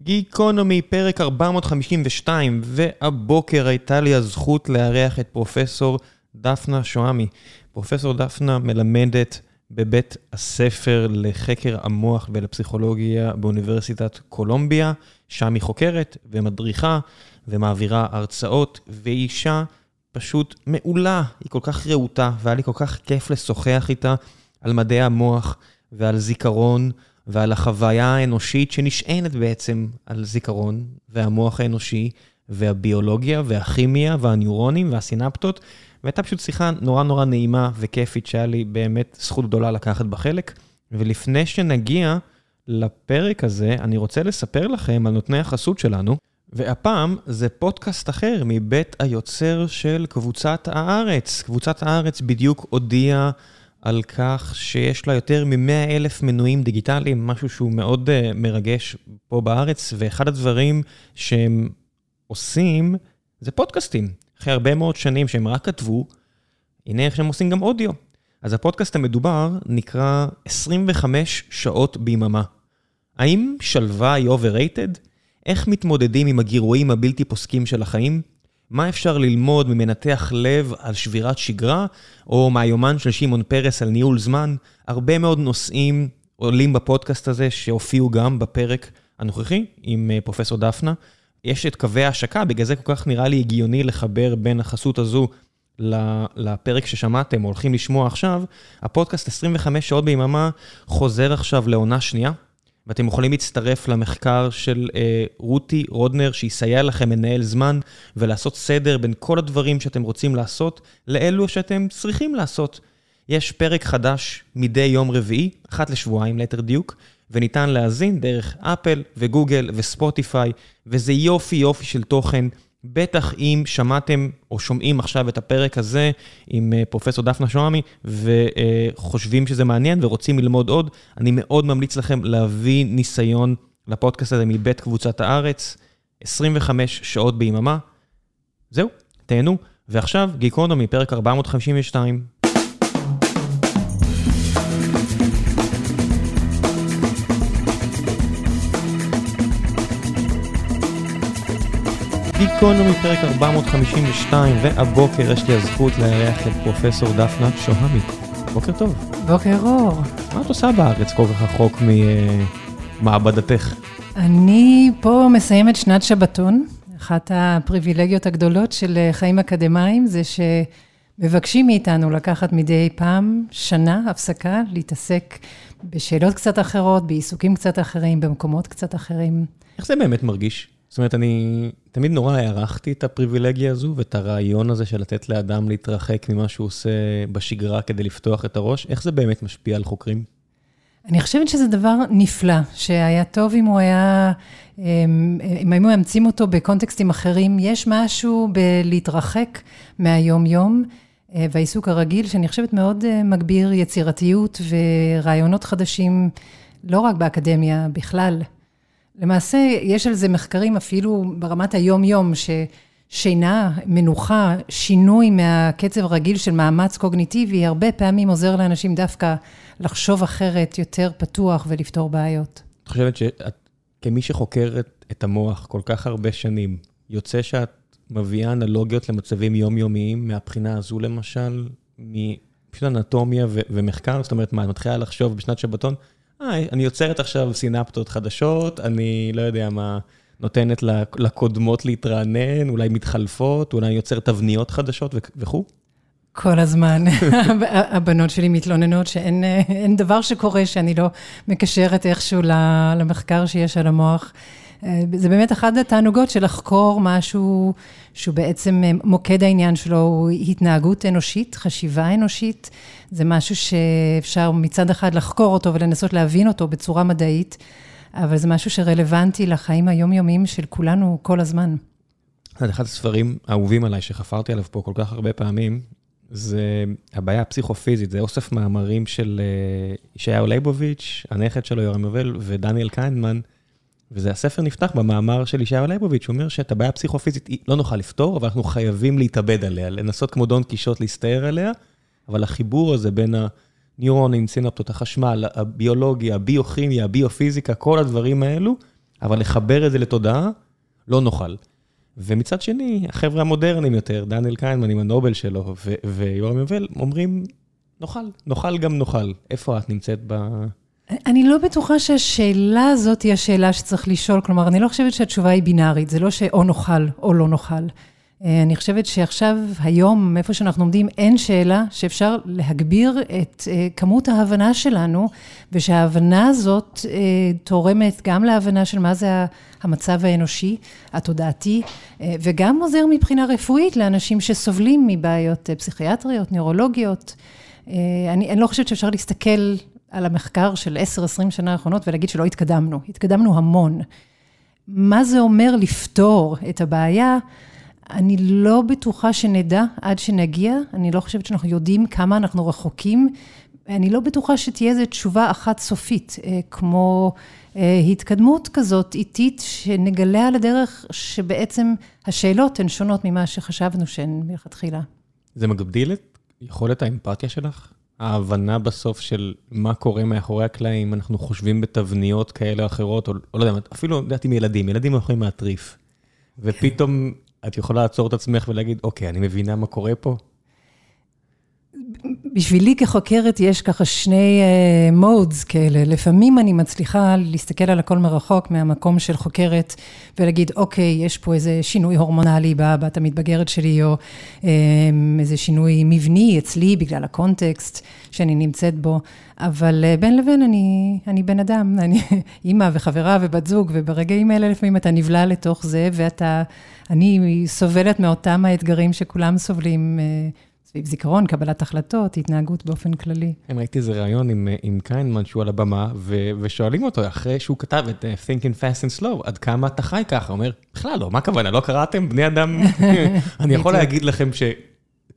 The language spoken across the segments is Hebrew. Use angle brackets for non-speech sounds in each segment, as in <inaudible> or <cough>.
גיקונומי, פרק 452, והבוקר הייתה לי הזכות לארח את פרופסור דפנה שואמי. פרופסור דפנה מלמדת בבית הספר לחקר המוח ולפסיכולוגיה באוניברסיטת קולומביה, שם היא חוקרת ומדריכה ומעבירה הרצאות, והיא אישה פשוט מעולה, היא כל כך רהוטה, והיה לי כל כך כיף לשוחח איתה על מדעי המוח ועל זיכרון. ועל החוויה האנושית שנשענת בעצם על זיכרון, והמוח האנושי, והביולוגיה, והכימיה, והניורונים, והסינפטות, והייתה פשוט שיחה נורא נורא נעימה וכיפית, שהיה לי באמת זכות גדולה לקחת בה חלק. ולפני שנגיע לפרק הזה, אני רוצה לספר לכם על נותני החסות שלנו, והפעם זה פודקאסט אחר מבית היוצר של קבוצת הארץ. קבוצת הארץ בדיוק הודיעה על כך שיש לה יותר מ-100 אלף מנויים דיגיטליים, משהו שהוא מאוד uh, מרגש פה בארץ, ואחד הדברים שהם עושים זה פודקאסטים. אחרי הרבה מאוד שנים שהם רק כתבו, הנה איך שהם עושים גם אודיו. אז הפודקאסט המדובר נקרא 25 שעות ביממה. האם שלווה היא overrated? איך מתמודדים עם הגירויים הבלתי פוסקים של החיים? מה אפשר ללמוד ממנתח לב על שבירת שגרה, או מהיומן של שמעון פרס על ניהול זמן? הרבה מאוד נושאים עולים בפודקאסט הזה, שהופיעו גם בפרק הנוכחי עם אה, פרופסור דפנה. יש את קווי ההשקה, בגלל זה כל כך נראה לי הגיוני לחבר בין החסות הזו לפרק ששמעתם, הולכים לשמוע עכשיו. הפודקאסט 25 שעות ביממה חוזר עכשיו לעונה שנייה. ואתם יכולים להצטרף למחקר של אה, רותי רודנר, שיסייע לכם לנהל זמן ולעשות סדר בין כל הדברים שאתם רוצים לעשות, לאלו שאתם צריכים לעשות. יש פרק חדש מדי יום רביעי, אחת לשבועיים ליתר דיוק, וניתן להאזין דרך אפל וגוגל וספוטיפיי, וזה יופי יופי של תוכן. בטח אם שמעתם או שומעים עכשיו את הפרק הזה עם אה, פרופסור דפנה שואמי וחושבים שזה מעניין ורוצים ללמוד עוד, אני מאוד ממליץ לכם להביא ניסיון לפודקאסט הזה מבית קבוצת הארץ, 25 שעות ביממה. זהו, תהנו. ועכשיו, גיקונומי, פרק 452. גיקונומי פרק 452, והבוקר יש לי הזכות לארח את פרופסור דפנה שוהמי. בוקר טוב. בוקר אור. מה את עושה בארץ כל כך רחוק ממעבדתך? אני פה מסיימת שנת שבתון. אחת הפריבילגיות הגדולות של חיים אקדמיים זה שמבקשים מאיתנו לקחת מדי פעם שנה הפסקה, להתעסק בשאלות קצת אחרות, בעיסוקים קצת אחרים, במקומות קצת אחרים. איך זה באמת מרגיש? זאת אומרת, אני תמיד נורא הערכתי את הפריבילגיה הזו ואת הרעיון הזה של לתת לאדם להתרחק ממה שהוא עושה בשגרה כדי לפתוח את הראש. איך זה באמת משפיע על חוקרים? אני חושבת שזה דבר נפלא, שהיה טוב אם הוא היה, אמ, אם היו מאמצים אותו בקונטקסטים אחרים. יש משהו בלהתרחק מהיום-יום אה, והעיסוק הרגיל, שאני חושבת מאוד אה, מגביר יצירתיות ורעיונות חדשים, לא רק באקדמיה, בכלל. למעשה, יש על זה מחקרים אפילו ברמת היום-יום, ששינה, מנוחה, שינוי מהקצב הרגיל של מאמץ קוגניטיבי, הרבה פעמים עוזר לאנשים דווקא לחשוב אחרת, יותר פתוח ולפתור בעיות. את חושבת שכמי שחוקרת את המוח כל כך הרבה שנים, יוצא שאת מביאה אנלוגיות למצבים יומיומיים מהבחינה הזו למשל, מפשוט אנטומיה ומחקר? זאת אומרת, מה, את מתחילה לחשוב בשנת שבתון? אה, אני יוצרת עכשיו סינפטות חדשות, אני לא יודע מה, נותנת לקודמות להתרענן, אולי מתחלפות, אולי יוצר תבניות חדשות וכו'? כל הזמן. <laughs> הבנות שלי מתלוננות שאין דבר שקורה שאני לא מקשרת איכשהו למחקר שיש על המוח. אה, זה באמת אחת התענוגות של לחקור משהו שהוא בעצם אה, מוקד העניין שלו, הוא התנהגות אנושית, חשיבה אנושית. זה משהו שאפשר מצד אחד לחקור אותו ולנסות להבין אותו בצורה מדעית, אבל זה משהו שרלוונטי לחיים היומיומיים של כולנו כל הזמן. אחד הספרים האהובים עליי שחפרתי עליו פה כל כך הרבה פעמים, זה הבעיה הפסיכופיזית, זה אוסף מאמרים של אה, ישעיהו ליבוביץ', הנכד שלו יורם יובל ודניאל קיינמן. וזה הספר נפתח במאמר של ישעיהו ליבוביץ', הוא אומר שאת הבעיה הפסיכופיזית לא נוכל לפתור, אבל אנחנו חייבים להתאבד עליה, לנסות כמו דון קישוט להסתער עליה, אבל החיבור הזה בין הניורונים, סינפטות, החשמל, הביולוגיה, הביוכימיה, הביופיזיקה, כל הדברים האלו, אבל לחבר את זה לתודעה, לא נוכל. ומצד שני, החבר'ה המודרניים יותר, דניאל קיינמן עם הנובל שלו, ויורם יובל, אומרים, נאכל, נאכל גם נאכל. איפה את נמצאת ב... אני לא בטוחה שהשאלה הזאת היא השאלה שצריך לשאול, כלומר, אני לא חושבת שהתשובה היא בינארית, זה לא שאו נאכל או לא נאכל. אה, אני חושבת שעכשיו, היום, איפה שאנחנו עומדים, אין שאלה שאפשר להגביר את אה, כמות ההבנה שלנו, ושההבנה הזאת אה, תורמת גם להבנה של מה זה המצב האנושי, התודעתי, וגם עוזר מבחינה רפואית לאנשים שסובלים מבעיות פסיכיאטריות, נוירולוגיות. אני, אני לא חושבת שאפשר להסתכל על המחקר של 10-20 שנה האחרונות ולהגיד שלא התקדמנו. התקדמנו המון. מה זה אומר לפתור את הבעיה? אני לא בטוחה שנדע עד שנגיע, אני לא חושבת שאנחנו יודעים כמה אנחנו רחוקים. אני לא בטוחה שתהיה איזו תשובה אחת סופית, אה, כמו אה, התקדמות כזאת איטית, שנגלה על הדרך שבעצם השאלות הן שונות ממה שחשבנו שהן מלכתחילה. זה מגדיל את יכולת האמפתיה שלך? ההבנה בסוף של מה קורה מאחורי הקלעים, אנחנו חושבים בתבניות כאלה או אחרות, או לא יודע, אפילו, לא יודעת, עם ילדים, ילדים יכולים להטריף. ופתאום את יכולה לעצור את עצמך ולהגיד, אוקיי, אני מבינה מה קורה פה? בשבילי כחוקרת יש ככה שני מודס uh, כאלה. לפעמים אני מצליחה להסתכל על הכל מרחוק מהמקום של חוקרת ולהגיד, אוקיי, יש פה איזה שינוי הורמונלי בבת המתבגרת שלי, או um, איזה שינוי מבני אצלי בגלל הקונטקסט שאני נמצאת בו, אבל uh, בין לבין אני, אני בן אדם, אני <laughs> אימא וחברה ובת זוג, וברגעים האלה לפעמים אתה נבלע לתוך זה, ואתה, אני סובלת מאותם האתגרים שכולם סובלים. סביב זיכרון, קבלת החלטות, התנהגות באופן כללי. כן, ראיתי איזה ראיון עם, עם קיינמן שהוא על הבמה, ו, ושואלים אותו, אחרי שהוא כתב את uh, Thinking Fast and Slow, עד כמה אתה חי ככה? הוא אומר, בכלל לא, מה הכוונה, לא קראתם? בני אדם... <laughs> אני יכול להגיד לכם ש...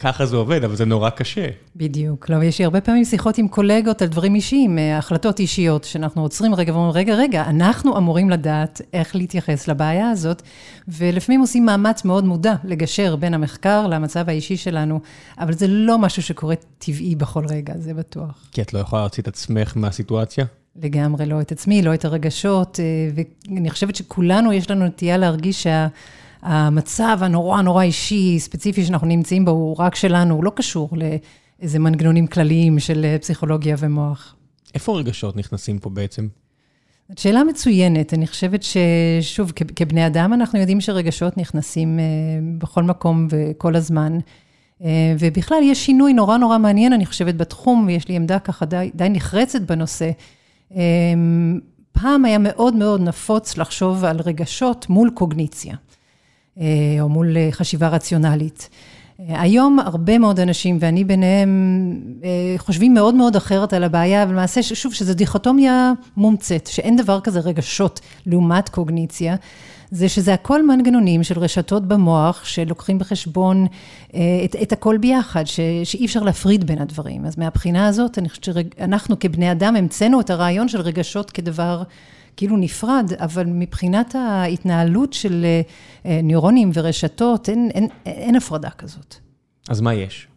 ככה זה עובד, אבל זה נורא קשה. בדיוק. לא, יש לי הרבה פעמים שיחות עם קולגות על דברים אישיים, אה, החלטות אישיות, שאנחנו עוצרים רגע ואומרים, רגע, רגע, אנחנו אמורים לדעת איך להתייחס לבעיה הזאת, ולפעמים עושים מאמץ מאוד מודע לגשר בין המחקר למצב האישי שלנו, אבל זה לא משהו שקורה טבעי בכל רגע, זה בטוח. כי את לא יכולה להוציא את עצמך מהסיטואציה? לגמרי, לא את עצמי, לא את הרגשות, אה, ואני חושבת שכולנו, יש לנו נטייה להרגיש שה... המצב הנורא נורא אישי, ספציפי שאנחנו נמצאים בו, הוא רק שלנו, הוא לא קשור לאיזה מנגנונים כלליים של אה, פסיכולוגיה ומוח. איפה הרגשות נכנסים פה בעצם? זאת שאלה מצוינת. אני חושבת ששוב, כבני אדם, אנחנו יודעים שרגשות נכנסים אה, בכל מקום וכל הזמן. אה, ובכלל, יש שינוי נורא נורא מעניין, אני חושבת, בתחום, ויש לי עמדה ככה די, די נחרצת בנושא. פעם היה מאוד מאוד נפוץ לחשוב על רגשות מול קוגניציה. אה, או מול אה, חשיבה רציונלית. אה, היום הרבה מאוד אנשים, ואני ביניהם, חושבים מאוד מאוד אחרת על הבעיה, ולמעשה, שוב, שזו דיכוטומיה מומצאת, שאין דבר כזה רגשות לעומת קוגניציה, זה שזה הכל מנגנונים של רשתות במוח, שלוקחים בחשבון את, את הכל ביחד, ש, שאי אפשר להפריד בין הדברים. אז מהבחינה הזאת, אני חושבת שאנחנו כבני אדם המצאנו את הרעיון של רגשות כדבר... כאילו נפרד, אבל מבחינת ההתנהלות של אה, ניורונים ורשתות, אין, אין, אין הפרדה כזאת. אז מה יש?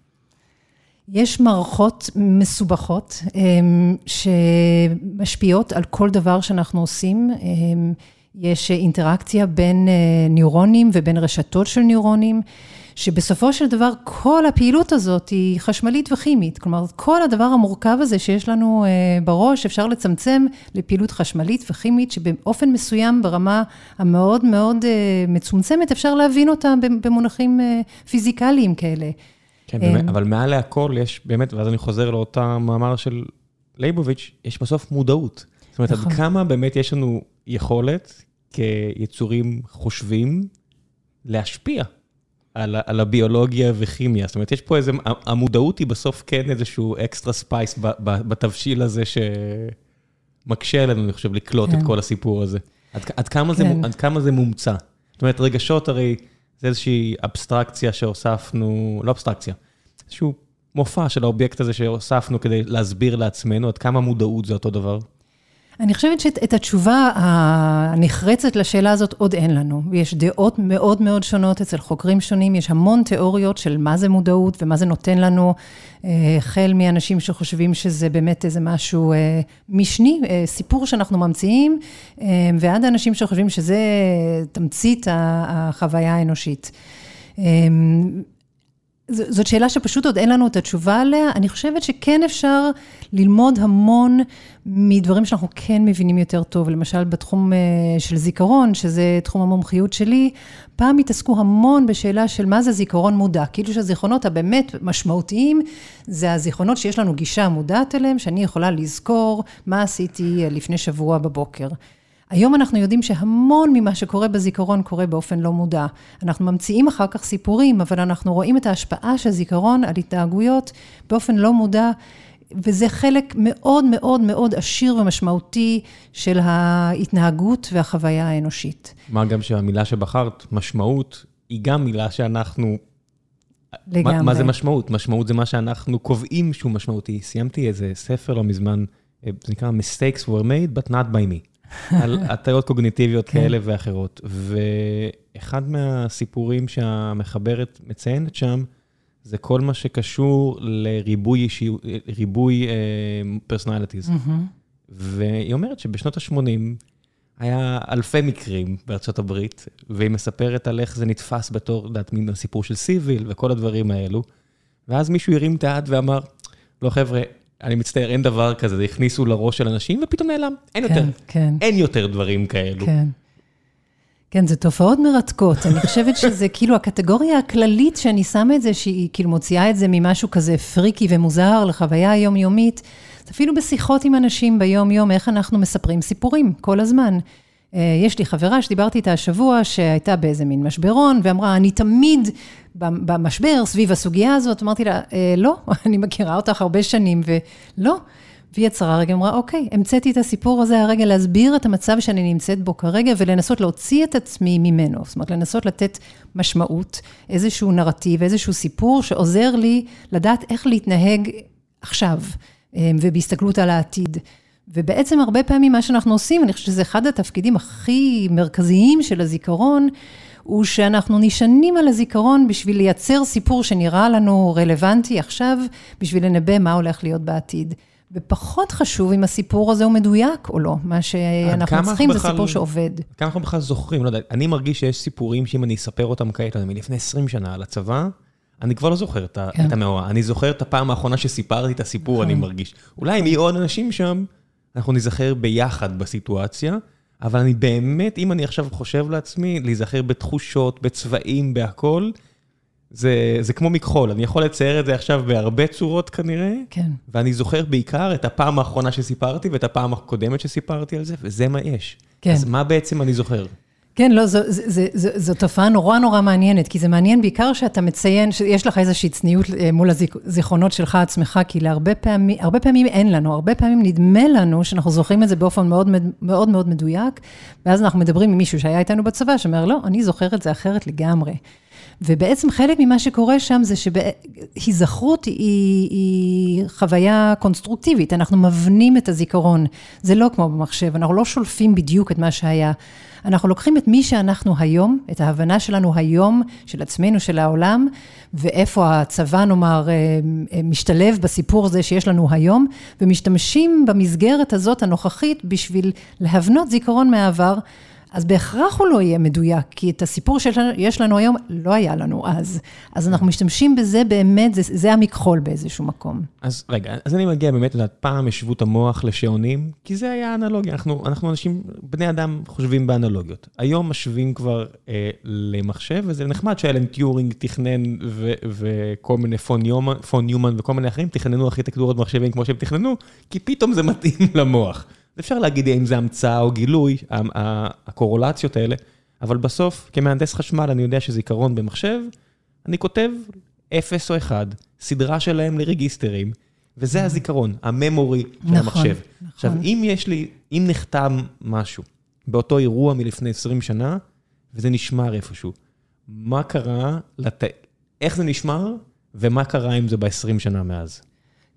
יש מערכות מסובכות אמ, שמשפיעות על כל דבר שאנחנו עושים. אמ, יש אינטראקציה בין אה, ניורונים ובין רשתות של ניורונים. שבסופו של דבר כל הפעילות הזאת היא חשמלית וכימית. כלומר, כל הדבר המורכב הזה שיש לנו אה, בראש, אפשר לצמצם לפעילות חשמלית וכימית, שבאופן מסוים, ברמה המאוד מאוד אה, מצומצמת, אפשר להבין אותה במונחים אה, פיזיקליים כאלה. כן, באמת, אבל מעל להכל יש באמת, ואז אני חוזר לאותה מאמר של לייבוביץ', יש בסוף מודעות. זאת אומרת, נכון. עד כמה באמת יש לנו יכולת כיצורים חושבים להשפיע על, על הביולוגיה וכימיה. זאת אומרת, יש פה איזה, המודעות היא בסוף כן איזשהו extra spice בתבשיל הזה שמקשה עלינו, אני חושב, לקלוט כן. את כל הסיפור הזה. עד, עד, כמה כן. זה, עד כמה זה מומצא? זאת אומרת, רגשות הרי זה איזושהי אבסטרקציה שהוספנו, לא אבסטרקציה, איזשהו מופע של האובייקט הזה שהוספנו כדי להסביר לעצמנו עד כמה מודעות זה אותו דבר. אני חושבת שאת התשובה הנחרצת לשאלה הזאת עוד אין לנו. ויש דעות מאוד מאוד שונות אצל חוקרים שונים, יש המון תיאוריות של מה זה מודעות ומה זה נותן לנו, החל מאנשים שחושבים שזה באמת איזה משהו משני, סיפור שאנחנו ממציאים, ועד אנשים שחושבים שזה תמצית החוויה האנושית. זאת שאלה שפשוט עוד אין לנו את התשובה עליה. אני חושבת שכן אפשר ללמוד המון מדברים שאנחנו כן מבינים יותר טוב. למשל, בתחום של זיכרון, שזה תחום המומחיות שלי, פעם התעסקו המון בשאלה של מה זה זיכרון מודע. כאילו שהזיכרונות הבאמת משמעותיים, זה הזיכרונות שיש לנו גישה מודעת אליהם, שאני יכולה לזכור מה עשיתי לפני שבוע בבוקר. היום אנחנו יודעים שהמון ממה שקורה בזיכרון קורה באופן לא מודע. אנחנו ממציאים אחר כך סיפורים, אבל אנחנו רואים את ההשפעה של זיכרון על התנהגויות באופן לא מודע, וזה חלק מאוד מאוד מאוד עשיר ומשמעותי של ההתנהגות והחוויה האנושית. מה גם שהמילה שבחרת, משמעות, היא גם מילה שאנחנו... לגמרי. מה זה משמעות? משמעות זה מה שאנחנו קובעים שהוא משמעותי. סיימתי איזה ספר לא מזמן, זה נקרא Mistakes were made, but not by me. על <laughs> הטיות קוגניטיביות כאלה ואחרות. ואחד מהסיפורים שהמחברת מציינת שם, זה כל מה שקשור לריבוי personalities. והיא אומרת שבשנות ה-80 היה אלפי מקרים בארצות הברית, והיא מספרת על איך זה נתפס בתור, לדעת, מין הסיפור של סיביל וכל הדברים האלו. ואז מישהו הרים את היד ואמר, לא חבר'ה, אני מצטער, אין דבר כזה, זה הכניסו לראש של אנשים ופתאום נעלם. אין יותר, כן. אין יותר דברים כאלו. כן. כן, זה תופעות מרתקות. אני חושבת שזה כאילו הקטגוריה הכללית שאני שמה את זה, שהיא כאילו מוציאה את זה ממשהו כזה פריקי ומוזר לחוויה היומיומית, אפילו בשיחות עם אנשים ביום-יום, איך אנחנו מספרים סיפורים כל הזמן. יש לי חברה שדיברתי איתה השבוע, שהייתה באיזה מין משברון, ואמרה, אני תמיד במשבר סביב הסוגיה הזאת, אמרתי לה, לא, <laughs> אני מכירה אותך הרבה שנים, ולא. והיא יצרה רגע, אמרה, אוקיי, המצאתי את הסיפור הזה הרגע להסביר את המצב שאני נמצאת בו כרגע, ולנסות להוציא את עצמי ממנו. זאת אומרת, לנסות לתת משמעות, איזשהו נרטיב, איזשהו סיפור שעוזר לי לדעת איך להתנהג עכשיו, ובהסתכלות על העתיד. ובעצם הרבה פעמים מה שאנחנו עושים, אני חושבת שזה אחד התפקידים הכי מרכזיים של הזיכרון, הוא שאנחנו נשענים על הזיכרון בשביל לייצר סיפור שנראה לנו רלוונטי עכשיו, בשביל לנבא מה הולך להיות בעתיד. ופחות חשוב אם הסיפור הזה הוא מדויק או לא, מה שאנחנו צריכים זה סיפור שעובד. כמה אנחנו בכלל זוכרים, לא יודע, אני מרגיש שיש סיפורים שאם אני אספר אותם כעת, אני מלפני 20 שנה על הצבא, אני כבר לא זוכר את המאורע, אני זוכר את הפעם האחרונה שסיפרתי את הסיפור, אני מרגיש. אולי אם יהיו עוד אנשים שם, אנחנו נזכר ביחד בסיטואציה, אבל אני באמת, אם אני עכשיו חושב לעצמי, להיזכר בתחושות, בצבעים, בהכל, זה, זה כמו מכחול, אני יכול לצייר את זה עכשיו בהרבה צורות כנראה, כן. ואני זוכר בעיקר את הפעם האחרונה שסיפרתי ואת הפעם הקודמת שסיפרתי על זה, וזה מה יש. כן. אז מה בעצם אני זוכר? כן, לא, זו, זו, זו, זו, זו תופעה נורא נורא מעניינת, כי זה מעניין בעיקר שאתה מציין, שיש לך איזושהי צניעות מול הזיכרונות שלך עצמך, כי להרבה פעמים, הרבה פעמים אין לנו, הרבה פעמים נדמה לנו שאנחנו זוכרים את זה באופן מאוד מאוד מאוד מדויק, ואז אנחנו מדברים עם מישהו שהיה איתנו בצבא, שאומר, לא, אני זוכר את זה אחרת לגמרי. ובעצם חלק ממה שקורה שם זה שהיזכרות היא, היא חוויה קונסטרוקטיבית, אנחנו מבנים את הזיכרון, זה לא כמו במחשב, אנחנו לא שולפים בדיוק את מה שהיה. אנחנו לוקחים את מי שאנחנו היום, את ההבנה שלנו היום, של עצמנו, של העולם, ואיפה הצבא, נאמר, משתלב בסיפור הזה שיש לנו היום, ומשתמשים במסגרת הזאת הנוכחית בשביל להבנות זיכרון מהעבר. אז בהכרח הוא לא יהיה מדויק, כי את הסיפור שיש לנו היום, לא היה לנו אז. אז אנחנו משתמשים בזה באמת, זה, זה המכחול באיזשהו מקום. אז רגע, אז אני מגיע באמת, את יודעת, פעם השוו את המוח לשעונים, כי זה היה אנלוגיה, אנחנו, אנחנו אנשים, בני אדם חושבים באנלוגיות. היום משווים כבר אה, למחשב, וזה נחמד שאלן טיורינג תכנן, ו, וכל מיני פון, יומן, פון יומן וכל מיני אחרים, תכננו ארכיטקטורות מחשבים כמו שהם תכננו, כי פתאום זה מתאים <laughs> למוח. אפשר להגיד אם זה המצאה או גילוי, הקורולציות האלה, אבל בסוף, כמהנדס חשמל, אני יודע שזיכרון במחשב, אני כותב 0 או 1, סדרה שלהם לרגיסטרים, וזה הזיכרון, הממורי של המחשב. עכשיו, אם יש לי, אם נחתם משהו באותו אירוע מלפני 20 שנה, וזה נשמר איפשהו, מה קרה, איך זה נשמר, ומה קרה עם זה ב-20 שנה מאז?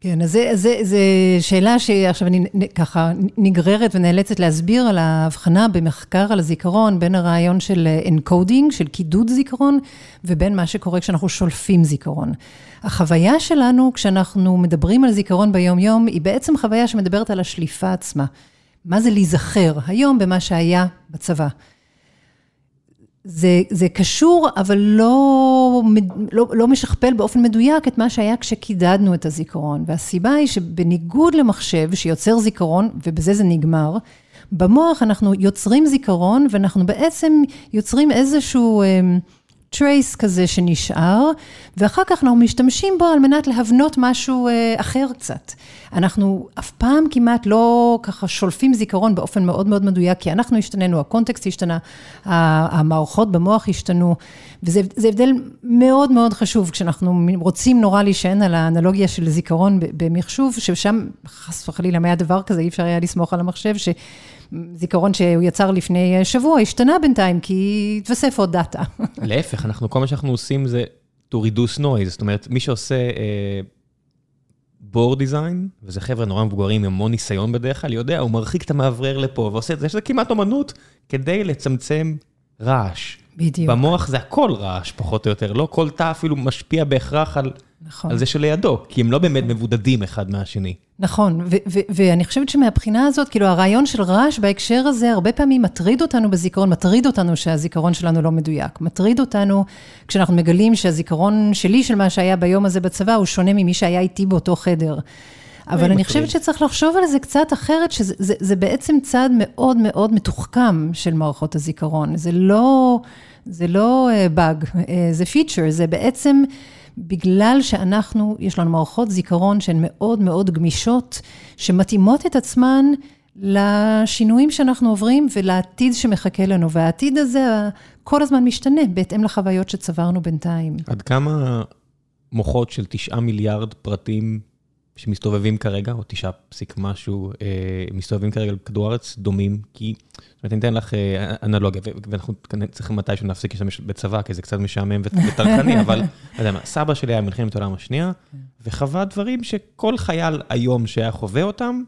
כן, אז זו שאלה שעכשיו אני ככה נגררת ונאלצת להסביר על ההבחנה במחקר על הזיכרון, בין הרעיון של encoding, של קידוד זיכרון, ובין מה שקורה כשאנחנו שולפים זיכרון. החוויה שלנו כשאנחנו מדברים על זיכרון ביום-יום, היא בעצם חוויה שמדברת על השליפה עצמה. מה זה להיזכר היום במה שהיה בצבא. זה, זה קשור, אבל לא, לא, לא משכפל באופן מדויק את מה שהיה כשקידדנו את הזיכרון. והסיבה היא שבניגוד למחשב שיוצר זיכרון, ובזה זה נגמר, במוח אנחנו יוצרים זיכרון, ואנחנו בעצם יוצרים איזשהו... trace כזה שנשאר, ואחר כך אנחנו משתמשים בו על מנת להבנות משהו אה, אחר קצת. אנחנו אף פעם כמעט לא ככה שולפים זיכרון באופן מאוד מאוד מדויק, כי אנחנו השתננו, הקונטקסט השתנה, המערכות במוח השתנו, וזה הבדל מאוד מאוד חשוב כשאנחנו רוצים נורא להישען על האנלוגיה של זיכרון במחשוב, ששם חס וחלילה, אם היה דבר כזה, אי אפשר היה לסמוך על המחשב, ש... זיכרון שהוא יצר לפני שבוע, השתנה בינתיים, כי התווסף עוד דאטה. להפך, אנחנו, כל מה שאנחנו עושים זה to reduce noise, זאת אומרת, מי שעושה uh, דיזיין, וזה חבר'ה נורא מבוגרים עם המון ניסיון בדרך כלל, יודע, הוא מרחיק את המאוורר לפה ועושה את זה, שזה כמעט אומנות, כדי לצמצם רעש. בדיוק. במוח זה הכל רעש, פחות או יותר, לא כל תא אפילו משפיע בהכרח על... נכון. על זה שלידו, כי הם לא באמת מבודדים אחד מהשני. נכון, ואני חושבת שמבחינה הזאת, כאילו הרעיון של רעש בהקשר הזה, הרבה פעמים מטריד אותנו בזיכרון, מטריד אותנו שהזיכרון שלנו לא מדויק. מטריד אותנו כשאנחנו מגלים שהזיכרון שלי, של מה שהיה ביום הזה בצבא, הוא שונה ממי שהיה איתי באותו חדר. אבל אני חושבת שצריך לחשוב על זה קצת אחרת, שזה זה, זה בעצם צעד מאוד מאוד מתוחכם של מערכות הזיכרון. זה לא, זה לא באג, uh, uh, זה פיצ'ר, זה בעצם... בגלל שאנחנו, יש לנו מערכות זיכרון שהן מאוד מאוד גמישות, שמתאימות את עצמן לשינויים שאנחנו עוברים ולעתיד שמחכה לנו. והעתיד הזה כל הזמן משתנה בהתאם לחוויות שצברנו בינתיים. עד כמה מוחות של תשעה מיליארד פרטים שמסתובבים כרגע, או תשעה פסיק משהו, אה, מסתובבים כרגע על כדור הארץ, דומים, כי, זאת אומרת, אני אתן לך אה, אנלוגיה, ואנחנו צריכים מתישהו להפסיק להשתמש בצבא, כי זה קצת משעמם וטרחני, <laughs> אבל, לא יודע מה, סבא שלי היה במלחמת העולם השנייה, וחווה דברים שכל חייל היום שהיה חווה אותם,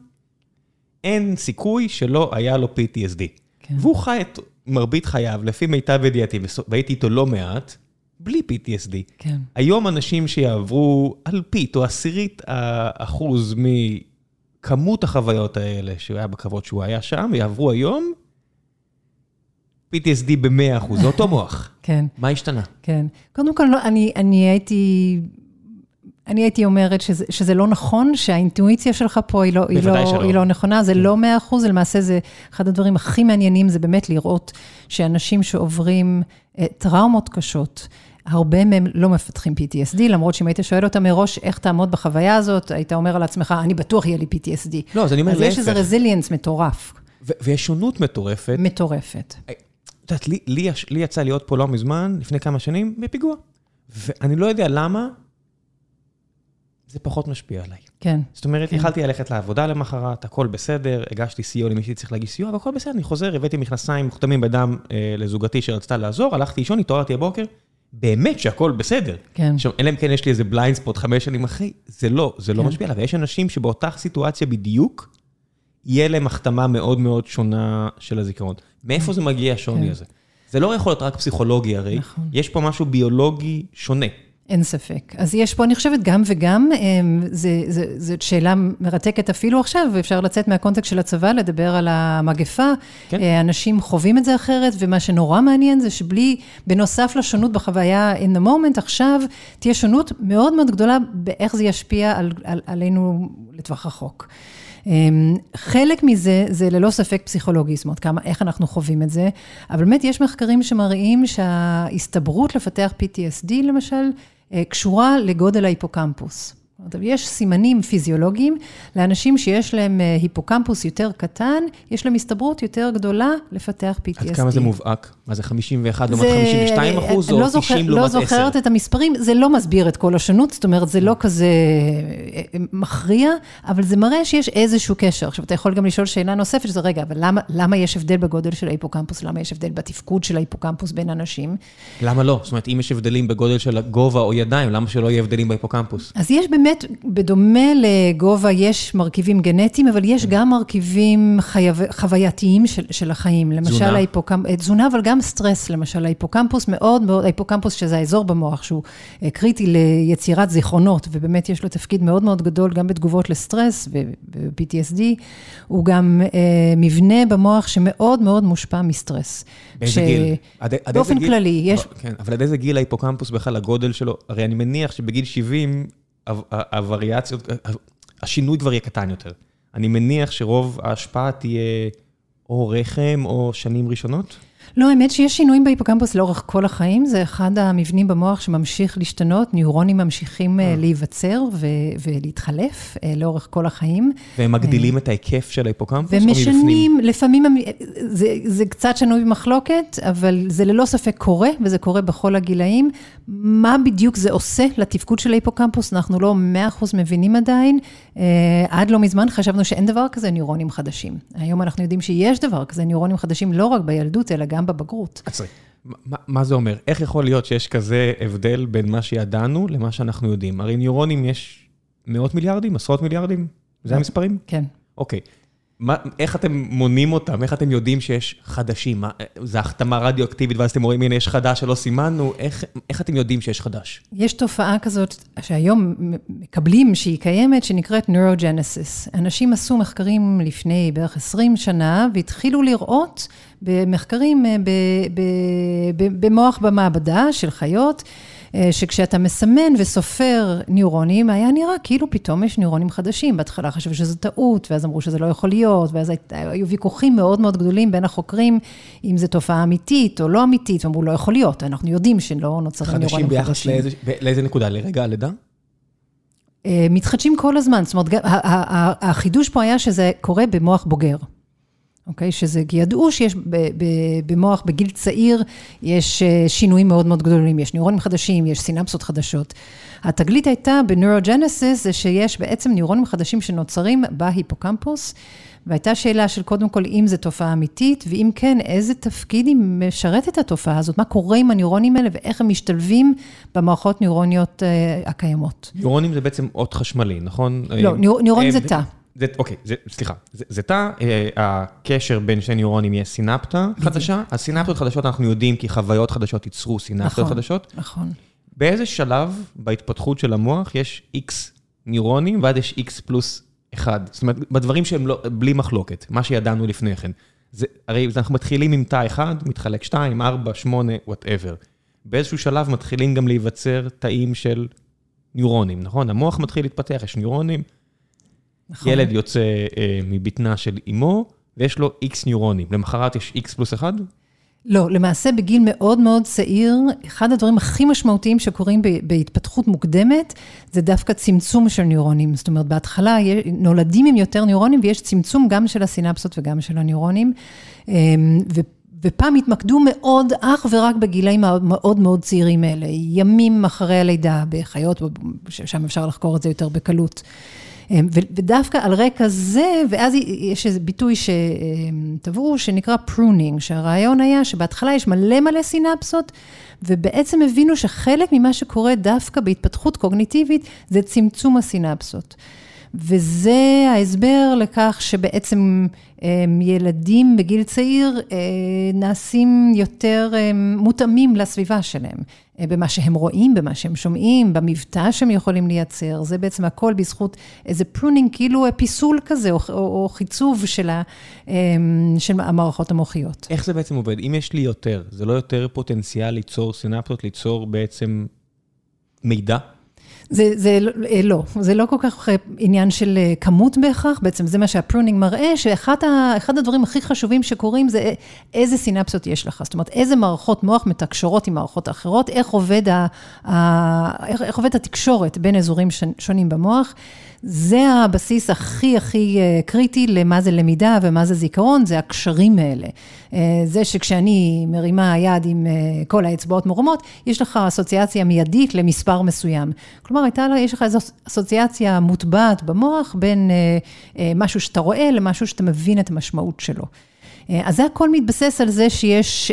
אין סיכוי שלא היה לו PTSD. כן. והוא חי את מרבית חייו, לפי מיטב ידיעתי, והייתי איתו לא מעט, בלי PTSD. כן. היום אנשים שיעברו אלפית או עשירית האחוז מכמות החוויות האלה שהוא היה בקרבות שהוא היה שם, יעברו היום PTSD ב-100%, זה אותו <laughs> מוח. כן. מה השתנה? כן. קודם כל, לא, אני, אני הייתי... אני הייתי אומרת שזה, שזה לא נכון, שהאינטואיציה שלך פה היא לא, היא לא, היא לא נכונה, זה כן. לא מאה אחוז, למעשה זה אחד הדברים הכי מעניינים, זה באמת לראות שאנשים שעוברים אה, טראומות קשות, הרבה מהם לא מפתחים PTSD, למרות שאם היית שואל אותם מראש, איך תעמוד בחוויה הזאת, היית אומר על עצמך, אני בטוח יהיה לי PTSD. לא, אז אני אומר להפך. אז יש איזה רזיליאנס מטורף. ויש שונות מטורפת. מטורפת. אה, את יודעת, לי, לי, לי יצא להיות פה לא מזמן, לפני כמה שנים, בפיגוע. ואני לא יודע למה, זה פחות משפיע עליי. כן. זאת אומרת, כן. יכלתי ללכת לעבודה למחרת, הכל בסדר, הגשתי סיוע למי שצריך להגיש סיוע, והכל בסדר, אני חוזר, הבאתי מכנסיים מוכתמים בדם אה, לזוגתי שרצתה לעזור, הלכתי לישון, התעוררתי הבוקר, באמת שהכל בסדר. כן. עכשיו, אלא אם כן יש לי איזה בליינד ספוט חמש שנים אחרי, זה לא, זה לא כן. משפיע עליו. ויש אנשים שבאותה סיטואציה בדיוק, יהיה להם החתמה מאוד מאוד שונה של הזיכרון. מאיפה זה מגיע השוני כן. הזה? זה לא יכול להיות רק פסיכולוגי הרי, נכון. יש פה משהו ביולוגי שונה. אין ספק. אז יש פה, אני חושבת, גם וגם, אמ, זאת שאלה מרתקת אפילו עכשיו, ואפשר לצאת מהקונטקסט של הצבא, לדבר על המגפה. כן. אה, אנשים חווים את זה אחרת, ומה שנורא מעניין זה שבלי, בנוסף לשונות בחוויה in the moment, עכשיו תהיה שונות מאוד מאוד גדולה באיך זה ישפיע על, על, עלינו לטווח רחוק. אמ, חלק מזה, זה ללא ספק פסיכולוגי, זאת אומרת, כמה, איך אנחנו חווים את זה, אבל באמת יש מחקרים שמראים שההסתברות לפתח PTSD, למשל, קשורה לגודל ההיפוקמפוס. יש סימנים פיזיולוגיים לאנשים שיש להם אה, היפוקמפוס יותר קטן, יש להם הסתברות יותר גדולה לפתח PTSD. עד כמה זה מובהק? מה זה 51 לעומת 52 אחוז, או לא 90 לעומת 10? לא זוכרת את המספרים, זה לא מסביר את כל השונות, זאת אומרת, זה לא כזה אה, מכריע, אבל זה מראה שיש איזשהו קשר. עכשיו, אתה יכול גם לשאול שאלה נוספת, שזה רגע, אבל למה, למה יש הבדל בגודל של ההיפוקמפוס? למה יש הבדל בתפקוד של ההיפוקמפוס בין אנשים? למה לא? זאת אומרת, אם יש הבדלים בגודל של הגובה או ידיים, למה שלא יהיה הבדלים בהיפוקמפוס? אז יש באמת... בדומה לגובה יש מרכיבים גנטיים, אבל יש כן. גם מרכיבים חייו, חווייתיים של, של החיים. למשל תזונה. אה, תזונה, אבל גם סטרס, למשל ההיפוקמפוס מאוד מאוד, ההיפוקמפוס שזה האזור במוח, שהוא אה, קריטי ליצירת זיכרונות, ובאמת יש לו תפקיד מאוד מאוד גדול גם בתגובות לסטרס ו-PTSD, הוא גם אה, מבנה במוח שמאוד מאוד מושפע מסטרס. באיזה ש... גיל? עד, עד באופן גיל? כללי, יש... כן, אבל עד איזה גיל ההיפוקמפוס בכלל, הגודל שלו, הרי אני מניח שבגיל 70, הווריאציות, השינוי כבר יהיה קטן יותר. אני מניח שרוב ההשפעה תהיה או רחם או שנים ראשונות? לא, האמת שיש שינויים בהיפוקמפוס לאורך כל החיים, זה אחד המבנים במוח שממשיך להשתנות, ניורונים ממשיכים אה. להיווצר ולהתחלף אה, לאורך כל החיים. והם מגדילים את ההיקף של ההיפוקמפוס? ומשנים, לפעמים, זה, זה קצת שנוי במחלוקת, אבל זה ללא ספק קורה, וזה קורה בכל הגילאים. מה בדיוק זה עושה לתפקוד של ההיפוקמפוס, אנחנו לא 100% מבינים עדיין. אה, עד לא מזמן חשבנו שאין דבר כזה ניורונים חדשים. היום אנחנו יודעים שיש דבר כזה, ניורונים חדשים לא רק בילדות, אלא גם בבגרות. עצרי, מה, מה זה אומר? איך יכול להיות שיש כזה הבדל בין מה שידענו למה שאנחנו יודעים? הרי ניורונים יש מאות מיליארדים, עשרות מיליארדים? זה המספרים? כן. אוקיי. מה, איך אתם מונים אותם? איך אתם יודעים שיש חדשים? מה, זה החתמה רדיואקטיבית, ואז אתם רואים, הנה, יש חדש שלא סימנו, איך, איך אתם יודעים שיש חדש? יש תופעה כזאת שהיום מקבלים שהיא קיימת, שנקראת נוירוג'נסיס. אנשים עשו מחקרים לפני בערך 20 שנה, והתחילו לראות במחקרים אה, במוח במעבדה של חיות, אה, שכשאתה מסמן וסופר ניורונים, היה נראה כאילו פתאום יש ניורונים חדשים. בהתחלה חשבו שזו טעות, ואז אמרו שזה לא יכול להיות, ואז היו ויכוחים מאוד מאוד גדולים בין החוקרים, אם זו תופעה אמיתית או לא אמיתית, ואמרו, לא יכול להיות, אנחנו יודעים שלא נוצרים ניורונים חדשים. חדשים ביחס לאיזה, לאיזה נקודה? לרגע הלידה? אה, מתחדשים כל הזמן, זאת אומרת, החידוש פה היה שזה קורה במוח בוגר. אוקיי? שזה, כי ידעו שיש במוח בגיל צעיר, יש אה, שינויים מאוד מאוד גדולים, יש ניורונים חדשים, יש סינפסות חדשות. התגלית הייתה בנוירוג'נסיס, זה שיש בעצם ניורונים חדשים שנוצרים בהיפוקמפוס, והייתה שאלה של קודם כל, אם זו תופעה אמיתית, ואם כן, איזה תפקיד היא משרת את התופעה הזאת, מה קורה עם הניורונים האלה ואיך הם משתלבים במערכות ניורוניות uh, הקיימות. ניורונים זה בעצם אות חשמלי, נכון? לא, ניורונים זה תא. זה, אוקיי, זה, סליחה, זה, זה תא, אה, הקשר בין שני ניורונים יהיה סינפטה חדשה. הסינפטות חדשות אנחנו יודעים כי חוויות חדשות ייצרו סינפטות נכון, חדשות. נכון. באיזה שלב בהתפתחות של המוח יש X ניורונים ואז יש X פלוס 1? זאת אומרת, בדברים שהם לא, בלי מחלוקת, מה שידענו לפני כן. זה, הרי אנחנו מתחילים עם תא אחד, מתחלק 2, 4, 8, whatever. באיזשהו שלב מתחילים גם להיווצר תאים של ניורונים, נכון? המוח מתחיל להתפתח, יש ניורונים. נכון. ילד יוצא אה, מבטנה של אימו, ויש לו איקס ניורונים. למחרת יש איקס פלוס אחד? לא, למעשה בגיל מאוד מאוד צעיר, אחד הדברים הכי משמעותיים שקורים בהתפתחות מוקדמת, זה דווקא צמצום של ניורונים. זאת אומרת, בהתחלה נולדים עם יותר ניורונים, ויש צמצום גם של הסינפסות וגם של הניורונים. אמ, ופעם התמקדו מאוד אך ורק בגילאים המאוד מאוד צעירים האלה, ימים אחרי הלידה בחיות, שם אפשר לחקור את זה יותר בקלות. אמ, ודווקא על רקע זה, ואז יש איזה ביטוי שטבעו, שנקרא pruning, שהרעיון היה שבהתחלה יש מלא מלא סינפסות, ובעצם הבינו שחלק ממה שקורה דווקא בהתפתחות קוגניטיבית, זה צמצום הסינפסות. וזה ההסבר לכך שבעצם ילדים בגיל צעיר אה, נעשים יותר מותאמים לסביבה שלהם, במה שהם רואים, במה שהם שומעים, במבטא שהם יכולים לייצר, זה בעצם הכל בזכות איזה pruning, כאילו פיסול כזה, או, או, או חיצוב של, ה, של המערכות המוחיות. איך זה בעצם עובד? אם יש לי יותר, זה לא יותר פוטנציאל ליצור סינפטות, ליצור בעצם מידע? זה, זה אה, לא, זה לא כל כך אה, עניין של אה, כמות בהכרח, בעצם זה מה שה pruning מראה, שאחד הדברים הכי חשובים שקורים זה איזה סינפסות יש לך, זאת אומרת, איזה מערכות מוח מתקשרות עם מערכות אחרות, איך עובד, ה, ה, איך, איך עובד התקשורת בין אזורים שונים במוח. זה הבסיס הכי הכי קריטי למה זה למידה ומה זה זיכרון, זה הקשרים האלה. זה שכשאני מרימה יד עם כל האצבעות מורמות, יש לך אסוציאציה מיידית למספר מסוים. כלומר, הייתה לה, יש לך איזו אסוציאציה מוטבעת במוח בין משהו שאתה רואה למשהו שאתה מבין את המשמעות שלו. אז זה הכל מתבסס על זה שיש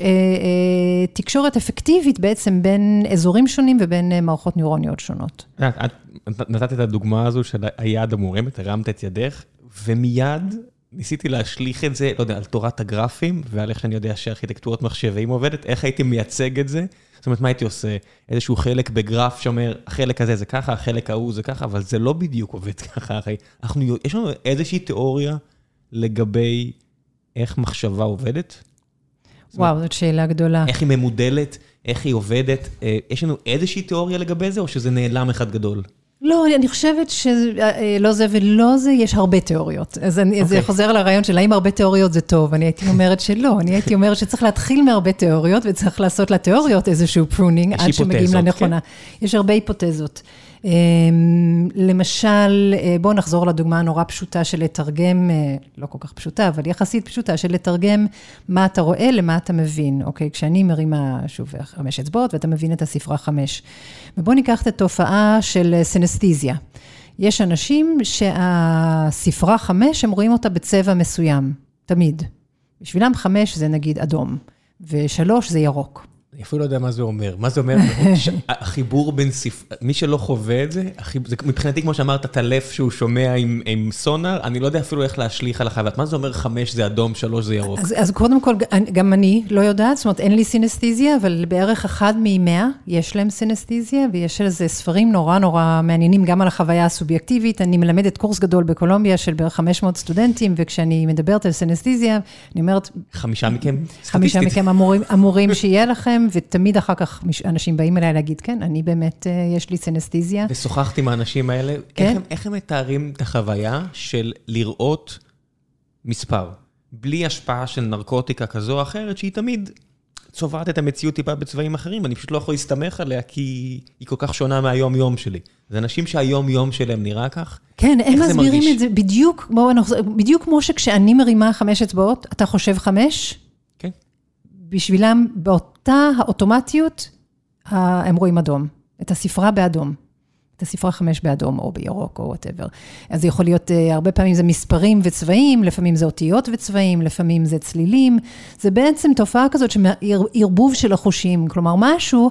תקשורת אפקטיבית בעצם בין אזורים שונים ובין מערכות ניורוניות שונות. את נתת את הדוגמה הזו של היד המורמת, הרמת את ידך, ומיד ניסיתי להשליך את זה, לא יודע, על תורת הגרפים, ועל איך שאני יודע שארכיטקטורת מחשבים עובדת, איך הייתי מייצג את זה. זאת אומרת, מה הייתי עושה? איזשהו חלק בגרף שאומר, החלק הזה זה ככה, החלק ההוא זה ככה, אבל זה לא בדיוק עובד <laughs> ככה, הרי אנחנו, יש לנו איזושהי תיאוריה לגבי איך מחשבה עובדת? וואו, זאת שאלה גדולה. איך היא ממודלת, איך היא עובדת, אה, יש לנו איזושהי תיאוריה לגבי זה, או שזה נעלם אחד גדול? לא, אני חושבת שלא זה ולא זה, יש הרבה תיאוריות. אז אני, okay. זה אוקיי. חוזר לרעיון של האם הרבה תיאוריות זה טוב. אני הייתי אומרת שלא, אני הייתי אומרת שצריך להתחיל מהרבה תיאוריות, וצריך לעשות לתיאוריות איזשהו pruning עד שמגיעים לנכונה. כן? יש הרבה היפותזות. אמ, למשל, אה, בואו נחזור לדוגמה הנורא פשוטה של לתרגם, אה, לא כל כך פשוטה, אבל יחסית פשוטה, של לתרגם מה אתה רואה למה אתה מבין, אוקיי? כשאני מרימה, שוב, חמש אצבעות ואתה מבין את הספרה חמש. ובואו ניקח את התופעה של סנסטיזיה. יש אנשים שהספרה חמש, הם רואים אותה בצבע מסוים, תמיד. בשבילם חמש זה נגיד אדום, ושלוש זה ירוק. אני אפילו לא יודע מה זה אומר. מה זה אומר? <laughs> החיבור בין ספר... מי שלא חווה את זה, זה מבחינתי, כמו שאמרת, הטלף שהוא שומע עם עם סונאר, אני לא יודע אפילו איך להשליך על החוויה. מה זה אומר חמש זה אדום, שלוש זה ירוק? אז אז קודם כל, גם אני לא יודעת, זאת אומרת, אין לי סינסטיזיה, אבל בערך אחד ממאה יש להם סינסטיזיה, ויש על זה ספרים נורא נורא מעניינים, גם על החוויה הסובייקטיבית. אני מלמדת קורס גדול בקולומביה של בערך 500 סטודנטים, וכשאני מדברת על סינסטיזיה, אני אומרת... חמישה מכם? חמישה מכם אמורים אמורים שיהיה לכם. ותמיד אחר כך אנשים באים אליי להגיד, כן, אני באמת, אה, יש לי סנסטיזיה. ושוחחתי עם האנשים האלה, כן? איך הם, איך הם מתארים את החוויה של לראות מספר, בלי השפעה של נרקוטיקה כזו או אחרת, שהיא תמיד צובעת את המציאות טיפה בצבעים אחרים, אני פשוט לא יכול להסתמך עליה, כי היא כל כך שונה מהיום-יום שלי. זה אנשים שהיום-יום שלהם נראה כך. כן, הם מסבירים את זה בדיוק, בדיוק כמו שכשאני מרימה חמש אצבעות, אתה חושב חמש? בשבילם, באותה האוטומטיות, הם רואים אדום. את הספרה באדום. את הספרה חמש באדום או בירוק או whatever. אז זה יכול להיות, אה, הרבה פעמים זה מספרים וצבעים, לפעמים זה אותיות וצבעים, לפעמים זה צלילים. זה בעצם תופעה כזאת של ערבוב של החושים, כלומר משהו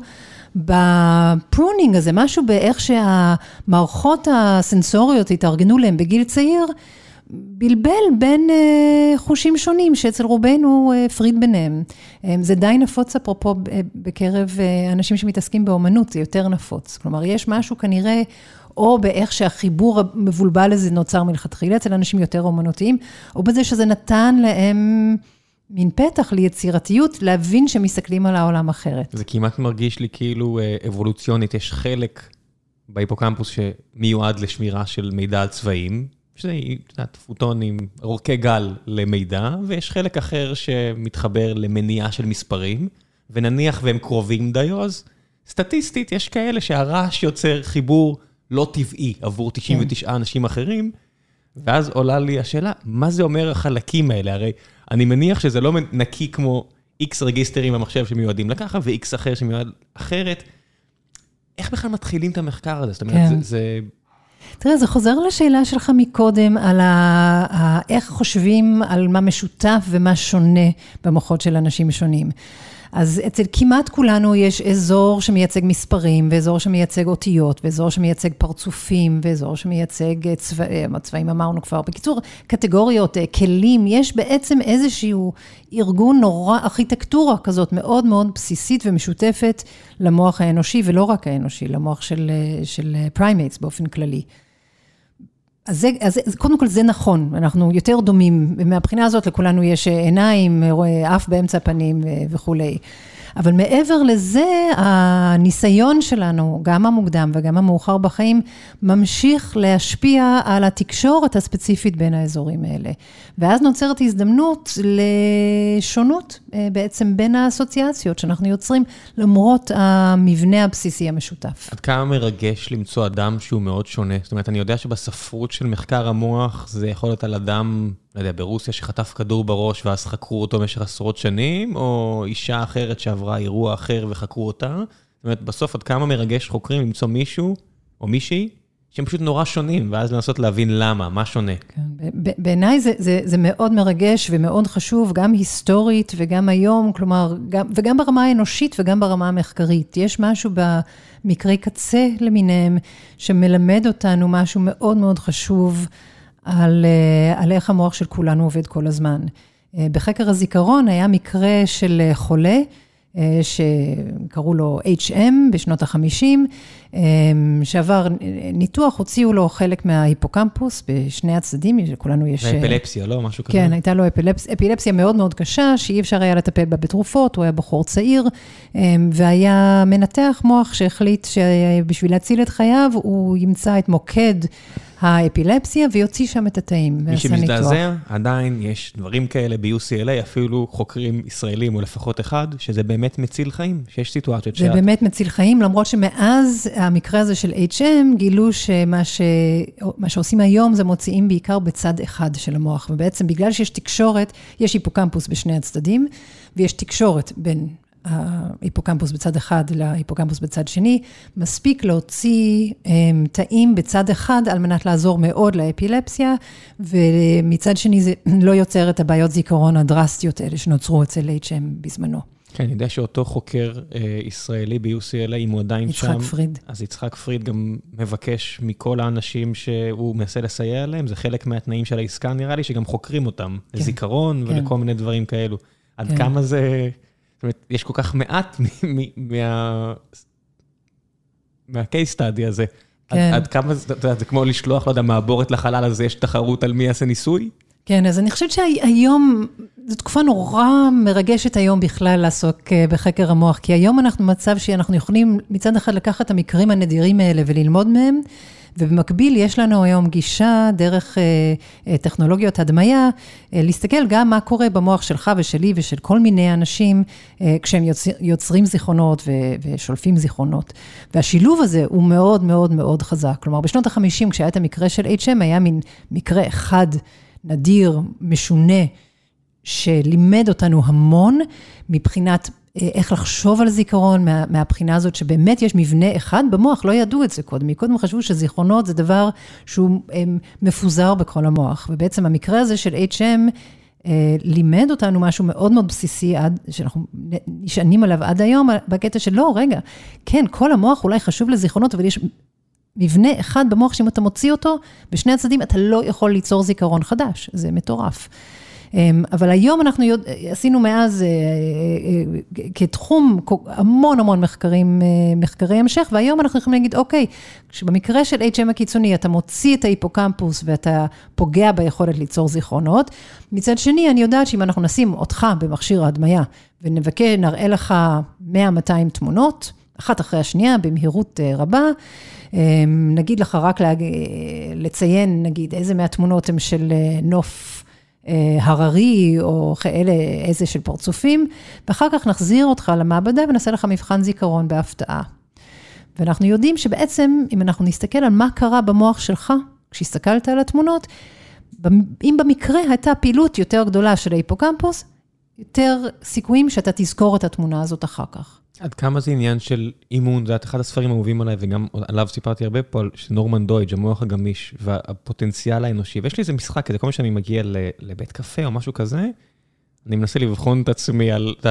ב pruning הזה, משהו באיך שהמערכות הסנסוריות התארגנו להם בגיל צעיר, בלבל בין uh, חושים שונים שאצל רובנו הפריד ביניהם. Um, זה די נפוץ אפרופו בקרב אנשים שמתעסקים באומנות, זה יותר נפוץ. כלומר, יש משהו כנראה, או באיך שהחיבור המבולבל הזה נוצר מלכתחילה אצל אנשים יותר אומנותיים, או בזה שזה נתן להם מין פתח ליצירתיות, להבין שמסתכלים על העולם אחרת. זה כמעט מרגיש לי כאילו אבולוציונית, יש חלק בהיפוקמפוס שמיועד לשמירה של מידע על צבעים. שזה, יודעת, פוטונים, אורכי גל למידע, ויש חלק אחר שמתחבר למניעה של מספרים, ונניח והם קרובים דיו, אז סטטיסטית יש כאלה שהרעש יוצר חיבור לא טבעי עבור 99 כן. אנשים אחרים, ואז עולה לי השאלה, מה זה אומר החלקים האלה? הרי אני מניח שזה לא נקי כמו X רגיסטרים במחשב שמיועדים לקחה, ו-X אחר שמיועד אחרת. איך בכלל מתחילים את המחקר הזה? זאת אומרת, כן. זה, זה תראה, זה חוזר לשאלה שלך מקודם, על ה, ה, איך חושבים על מה משותף ומה שונה במוחות של אנשים שונים. אז אצל כמעט כולנו יש אזור שמייצג מספרים, ואזור שמייצג אותיות, ואזור שמייצג פרצופים, ואזור שמייצג צבעים, צבעים אמרנו כבר. בקיצור, קטגוריות, אה, כלים, יש בעצם איזשהו ארגון נורא, ארכיטקטורה כזאת מאוד מאוד בסיסית ומשותפת למוח האנושי, ולא רק האנושי, למוח של, אה, של primates באופן כללי. אז, זה, אז קודם כל זה נכון, אנחנו יותר דומים, מהבחינה הזאת לכולנו יש עיניים, אף באמצע הפנים וכולי. אבל מעבר לזה, הניסיון שלנו, גם המוקדם וגם המאוחר בחיים, ממשיך להשפיע על התקשורת הספציפית בין האזורים האלה. ואז נוצרת הזדמנות לשונות אה, בעצם בין האסוציאציות שאנחנו יוצרים, למרות המבנה הבסיסי המשותף. עד כמה מרגש למצוא אדם שהוא מאוד שונה? זאת אומרת, אני יודע שבספרות של מחקר המוח, זה יכול להיות על אדם... לא יודע, ברוסיה שחטף כדור בראש ואז חקרו אותו במשך עשרות שנים, או אישה אחרת שעברה אירוע אחר וחקרו אותה. זאת אומרת, בסוף עד כמה מרגש חוקרים למצוא מישהו או מישהי שהם פשוט נורא שונים, ואז לנסות להבין למה, מה שונה. כן, בעיניי זה, זה, זה מאוד מרגש ומאוד חשוב, גם היסטורית וגם היום, כלומר, גם, וגם ברמה האנושית וגם ברמה המחקרית. יש משהו במקרי קצה למיניהם, שמלמד אותנו משהו מאוד מאוד חשוב על, אה, על איך המוח של כולנו עובד כל הזמן. אה, בחקר הזיכרון היה מקרה של חולה, אה, שקראו לו HM בשנות ה-50, אה, שעבר ניתוח, הוציאו לו חלק מההיפוקמפוס בשני הצדדים, לכולנו יש... ואפילפסיה, לא? משהו כזה? כן, הייתה לו אפילפס, אפילפסיה מאוד מאוד קשה, שאי אפשר היה לטפל בה בתרופות, הוא היה בחור צעיר, והיה מנתח מוח שהחליט שבשביל להציל את חייו, הוא ימצא את מוקד האפילפסיה, ויוציא שם את התאים, מי שמזדעזע, עדיין יש דברים כאלה ב-UCLA, אפילו חוקרים ישראלים, או לפחות אחד, שזה באמת מציל חיים, שיש סיטואציות שאת... זה באמת מציל חיים, למרות שמאז המקרה הזה של HM, גילו שמה ש... שעושים היום זה מוציאים בעיקר בצד אחד של המוח, ובעצם בגלל שיש תקשורת, יש היפוקמפוס בשני הצדדים, ויש תקשורת בין ההיפוקמפוס בצד אחד להיפוקמפוס בצד שני, מספיק להוציא um, תאים בצד אחד על מנת לעזור מאוד לאפילפסיה, ומצד שני זה <clears throat> לא יוצר את הבעיות זיכרון הדרסטיות האלה שנוצרו אצל HM בזמנו. כן, אני יודע שאותו חוקר אה, ישראלי ב-UCLA, אם הוא עדיין יצחק שם... יצחק פריד. אז יצחק פריד גם מבקש מכל האנשים שהוא מנסה לסייע להם, זה חלק מהתנאים של העסקה, נראה לי, שגם חוקרים אותם, כן. לזיכרון כן. ולכל מיני דברים כאלו. עד כן. כמה זה... אומרת, יש כל כך מעט מה... מה-case study הזה. כן. עד, עד כמה, אתה יודע, זה כמו לשלוח, לא יודע, מעבורת לחלל הזה, יש תחרות על מי יעשה ניסוי? כן, אז אני חושבת שהיום, זו תקופה נורא מרגשת היום בכלל לעסוק אה, בחקר המוח, כי היום אנחנו במצב שאנחנו יכולים מצד אחד לקחת את המקרים הנדירים האלה וללמוד מהם, ובמקביל יש לנו היום גישה דרך אה, אה, טכנולוגיות הדמיה, אה, להסתכל גם מה קורה במוח שלך ושלי ושל כל מיני אנשים כשהם יוצר, יוצרים זיכרונות ושולפים זיכרונות. והשילוב הזה הוא מאוד מאוד מאוד חזק. כלומר, בשנות ה-50, כשהיה את המקרה של HM, היה מין מקרה אחד נדיר, משונה, שלימד אותנו המון מבחינת אה, איך לחשוב על זיכרון מה, מהבחינה הזאת שבאמת יש מבנה אחד במוח, לא ידעו את זה קודם. מקודם חשבו שזיכרונות זה דבר שהוא הם, מפוזר בכל המוח. ובעצם המקרה הזה של HM אה, לימד אותנו משהו מאוד מאוד בסיסי, עד, שאנחנו נשענים עליו עד היום, בקטע של לא, רגע, כן, כל המוח אולי חשוב לזיכרונות, אבל יש מבנה אחד במוח שאם אתה מוציא אותו, בשני הצדדים אתה לא יכול ליצור זיכרון חדש, זה מטורף. אמ, אבל היום אנחנו יודע, עשינו מאז אה, אה, אה, כתחום המון המון מחקרים, מחקרי המשך, והיום אנחנו יכולים להגיד, אוקיי, כשבמקרה של HM הקיצוני אתה מוציא את ההיפוקמפוס ואתה פוגע ביכולת ליצור זיכרונות, מצד שני, אני יודעת שאם אנחנו נשים אותך במכשיר ההדמיה ונבקש, נראה לך 100-200 תמונות, אחת אחרי השנייה, במהירות רבה. אמ, נגיד לך רק לציין, נגיד, איזה מהתמונות הן של נוף אה, הררי, או כאלה, איזה של פרצופים, ואחר כך נחזיר אותך למעבדה ונעשה לך מבחן זיכרון בהפתעה. ואנחנו יודעים שבעצם, אם אנחנו נסתכל על מה קרה במוח שלך, כשהסתכלת על התמונות, אם במקרה הייתה פעילות יותר גדולה של ההיפוקמפוס, יותר סיכויים שאתה תזכור את התמונה הזאת אחר כך. עד כמה זה עניין של אימון, זה אחד הספרים האהובים עליי, וגם עליו סיפרתי הרבה פה, של נורמן דויג', המוח הגמיש, והפוטנציאל האנושי. ויש לי איזה משחק כזה, כל פעם שאני מגיע לבית קפה או משהו כזה, אני מנסה לבחון את עצמי על, את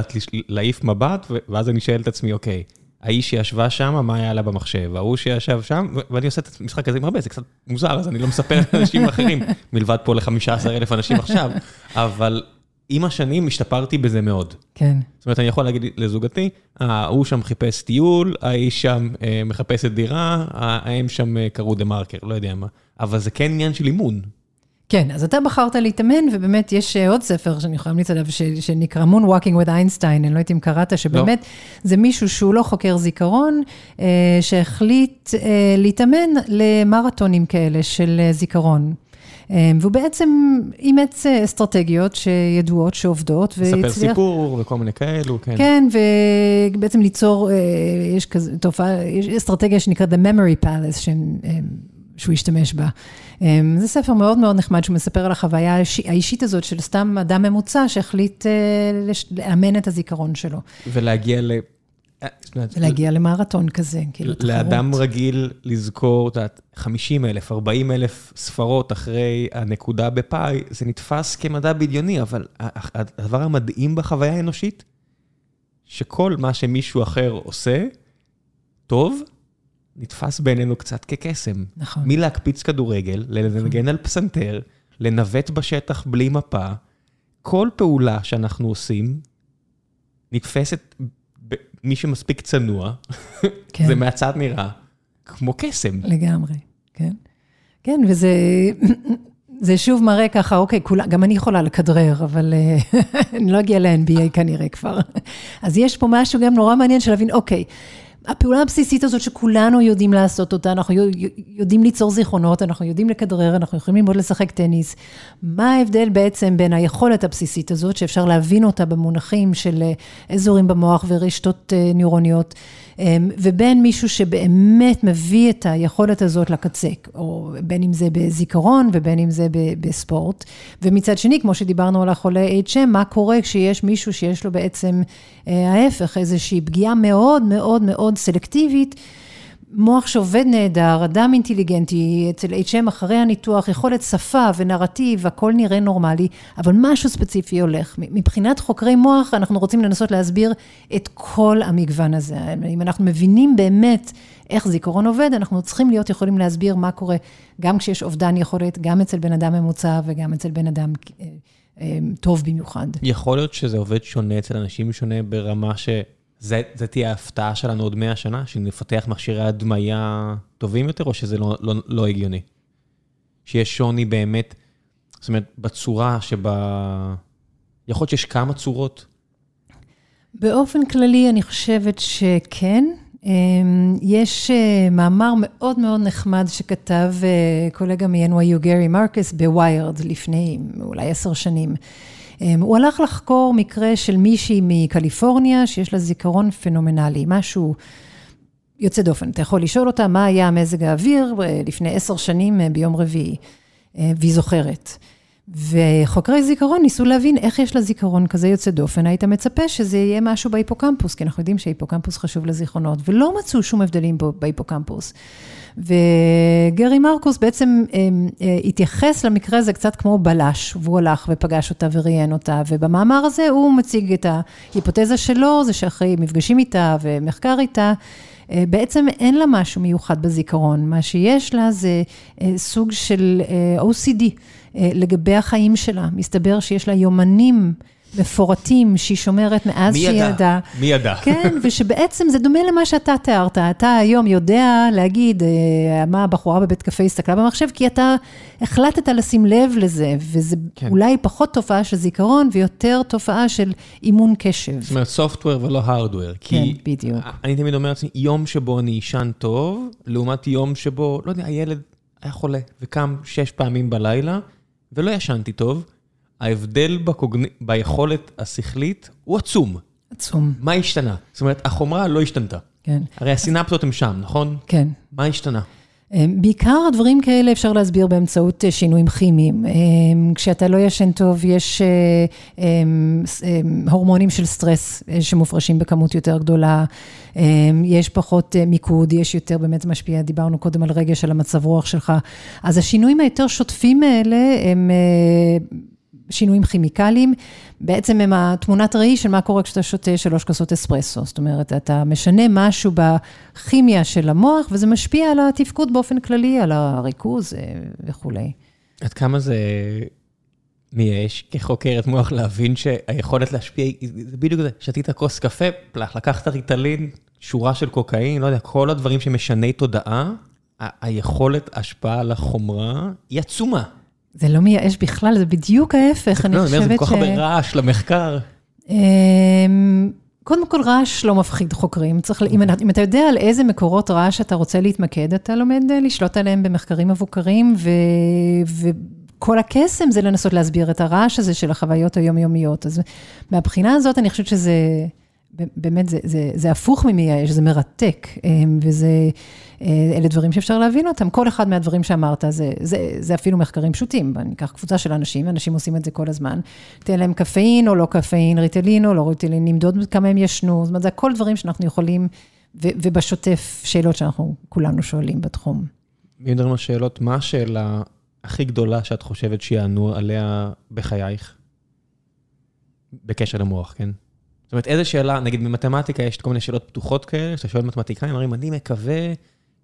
להעיף מבט, ואז אני שואל את עצמי, אוקיי, האיש שישבה שם, מה היה לה במחשב? ההוא שישב שם, ואני עושה את המשחק הזה עם הרבה, זה קצת מוזר, אז אני לא מספר לאנשים אחרים, מלבד פה ל-15 אלף אנשים עכשיו, אבל עם השנים השתפרתי בזה מאוד. כן. זאת אומרת, אני יכול להגיד לזוגתי, ההוא שם חיפש טיול, האיש שם אה, מחפשת דירה, האם שם אה, קראו דה מרקר, לא יודע מה. אבל זה כן עניין של אימון. כן, אז אתה בחרת להתאמן, ובאמת יש אה, עוד ספר שאני יכולה להמליץ עליו, שנקרא Moon Walking with Einstein, אני לא יודעת אם קראת, שבאמת לא. זה מישהו שהוא לא חוקר זיכרון, שהחליט להתאמן למרתונים כאלה של זיכרון. אמ, והוא בעצם אימץ אה, אסטרטגיות שידועות, שעובדות, והצליח... לספר סיפור וכל מיני כאלו, כן. כן, ובעצם ליצור, אה, יש כזה תופעה, יש אסטרטגיה שנקראת The Memory Palace, ש... שהוא השתמש בה. אמ, זה ספר מאוד מאוד נחמד, שהוא מספר על החוויה האישית הזאת של סתם אדם ממוצע שהחליט אה, לאמן את הזיכרון שלו. ולהגיע ל... ולהגיע למרתון כזה, כאילו תחרות. לאדם רגיל לזכור, את יודעת, 50 אלף, 40 אלף ספרות אחרי הנקודה בפאי, זה נתפס כמדע בדיוני, אבל הדבר המדהים בחוויה האנושית, שכל מה שמישהו אחר עושה, טוב, נתפס בעינינו קצת כקסם. נכון. מלהקפיץ כדורגל, לנגן על פסנתר, לנווט בשטח בלי מפה, כל פעולה שאנחנו עושים נתפסת, מי שמספיק צנוע, כן. זה מהצד נראה כמו קסם. לגמרי, כן. כן, וזה זה שוב מראה ככה, אוקיי, כולה, גם אני יכולה לכדרר, אבל אה, <laughs> אני לא אגיע ל-NBA כנראה כבר. אז יש פה משהו גם נורא מעניין של להבין, אוקיי, הפעולה הבסיסית הזאת שכולנו יודעים לעשות אותה, אנחנו יודעים ליצור זיכרונות, אנחנו יודעים לכדרר, אנחנו יכולים ללמוד לשחק טניס. מה ההבדל בעצם בין היכולת הבסיסית הזאת, שאפשר להבין אותה במונחים של אה, אזורים במוח ורשתות אה, ניורוניות, אמ, ובין מישהו שבאמת מביא את היכולת הזאת לקצה, או בין אם זה בזיכרון ובין אם זה בספורט. ומצד שני, כמו שדיברנו על החולה HM, מה קורה כשיש מישהו שיש לו בעצם אה, ההפך, איזושהי פגיעה מאוד מאוד מאוד סלקטיבית. מוח שעובד נהדר, אדם אינטליגנטי, אצל HM אחרי הניתוח, יכולת שפה ונרטיב, הכל נראה נורמלי, אבל משהו ספציפי הולך. מבחינת חוקרי מוח, אנחנו רוצים לנסות להסביר את כל המגוון הזה. אם אנחנו מבינים באמת איך זיכרון עובד, אנחנו צריכים להיות יכולים להסביר מה קורה, גם כשיש אובדן יכולת, גם אצל בן אדם ממוצע וגם אצל בן אדם אה, אה, טוב במיוחד. יכול להיות שזה עובד שונה אצל אנשים שונה ברמה ש... זה, זה תהיה ההפתעה שלנו עוד 100 שנה, שנפתח מכשירי הדמיה טובים יותר, או שזה לא, לא, לא הגיוני? שיש שוני באמת, זאת אומרת, בצורה שבה... יכול להיות שיש כמה צורות? באופן כללי, אני חושבת שכן. אמ, יש אה, מאמר מאוד מאוד נחמד שכתב אה, קולגה מ-NYU, גרי מרקס, בוויירד, לפני אולי עשר שנים. אמ, הוא הלך לחקור מקרה של מישהי מקליפורניה, שיש לה זיכרון פנומנלי, משהו יוצא דופן. אתה יכול לשאול אותה מה היה מזג האוויר אה, לפני עשר שנים אה, ביום רביעי, אה, והיא זוכרת. וחוקרי זיכרון ניסו להבין איך יש לה זיכרון כזה יוצא דופן, היית מצפה שזה יהיה משהו בהיפוקמפוס, כי אנחנו יודעים שההיפוקמפוס חשוב לזיכרונות, ולא מצאו שום הבדלים בהיפוקמפוס. וגרי מרקוס בעצם אמ, אה, התייחס למקרה הזה קצת כמו בלש, והוא הלך ופגש אותה וראיין אותה, ובמאמר הזה הוא מציג את ההיפותזה שלו, זה שאחרי מפגשים איתה ומחקר איתה, אה, בעצם אין לה משהו מיוחד בזיכרון, מה שיש לה זה אה, סוג של OCD לגבי החיים שלה. מסתבר שיש לה יומנים. מפורטים שהיא שומרת מאז שהיא ילדה. מי ידע? <laughs> כן, ושבעצם זה דומה למה שאתה תיארת. אתה היום יודע להגיד אה, מה הבחורה בבית קפה הסתכלה במחשב, כי אתה החלטת לשים לב לזה, וזה כן. אולי פחות תופעה של זיכרון ויותר תופעה של אימון קשב. זאת אומרת, software ולא hardware. כן, בדיוק. אני תמיד אומר לעצמי, יום שבו אני אשן טוב, לעומת יום שבו, לא יודע, הילד היה חולה וקם שש פעמים בלילה, ולא ישנתי טוב. ההבדל בקוגנ... ביכולת השכלית הוא עצום. עצום. מה השתנה? זאת אומרת, החומרה לא השתנתה. כן. הרי הסינפסות הן שם, נכון? כן. מה השתנה? אמ, בעיקר הדברים כאלה אפשר להסביר באמצעות אה, שינויים כימיים. אמ, כשאתה לא ישן טוב, יש אה, הורמונים של סטרס אה, שמופרשים בכמות יותר גדולה, יש פחות מיקוד, יש יותר באמת משפיע, דיברנו קודם על רגש, על המצב רוח שלך. אז השינויים היותר שוטפים האלה הם שינויים כימיקליים, בעצם הם התמונת ראי של מה קורה כשאתה שותה שלוש כוסות אספרסו. זאת אומרת, אתה משנה משהו בכימיה של המוח, וזה משפיע על התפקוד באופן כללי, על הריכוז אה, וכולי. עד כמה זה מייאש כחוקרת מוח להבין שהיכולת להשפיע, זה בדיוק זה, שתית כוס קפה, פלח, לקחת ריטלין, שורה של קוקאין, לא יודע, כל הדברים שמשני תודעה, היכולת השפעה על החומרה היא עצומה. זה לא מייאש בכלל, זה בדיוק ההפך, אני חושבת ש... זה כל כך הרבה רעש למחקר. אמ, קודם כל, רעש לא מפחיד חוקרים. צריך, אם, אם אתה יודע על איזה מקורות רעש אתה רוצה להתמקד, אתה לומד אה, לשלוט עליהם במחקרים מבוקרים, ו, וכל הקסם זה לנסות להסביר את הרעש הזה של החוויות היומיומיות. אז מהבחינה הזאת, אני חושבת שזה באמת, זה, זה, זה הפוך ממייאש, זה מרתק, וזה, אלה דברים שאפשר להבין אותם. כל אחד מהדברים שאמרת, זה, זה, זה אפילו מחקרים פשוטים. אני אקח קבוצה של אנשים, אנשים עושים את זה כל הזמן. תן להם קפאין או לא קפאין, ריטלין או לא ריטלין, נמדוד כמה הם ישנו, זאת אומרת, זה הכל דברים שאנחנו יכולים, ו, ובשוטף, שאלות שאנחנו כולנו שואלים בתחום. אם מדברים על שאלות, מה השאלה הכי גדולה שאת חושבת שיענו עליה בחייך? בקשר למוח, כן? זאת אומרת, איזה שאלה, נגיד במתמטיקה יש כל מיני שאלות פתוחות כאלה, שאתה שואל מתמטיקאים, אומרים, אני מקווה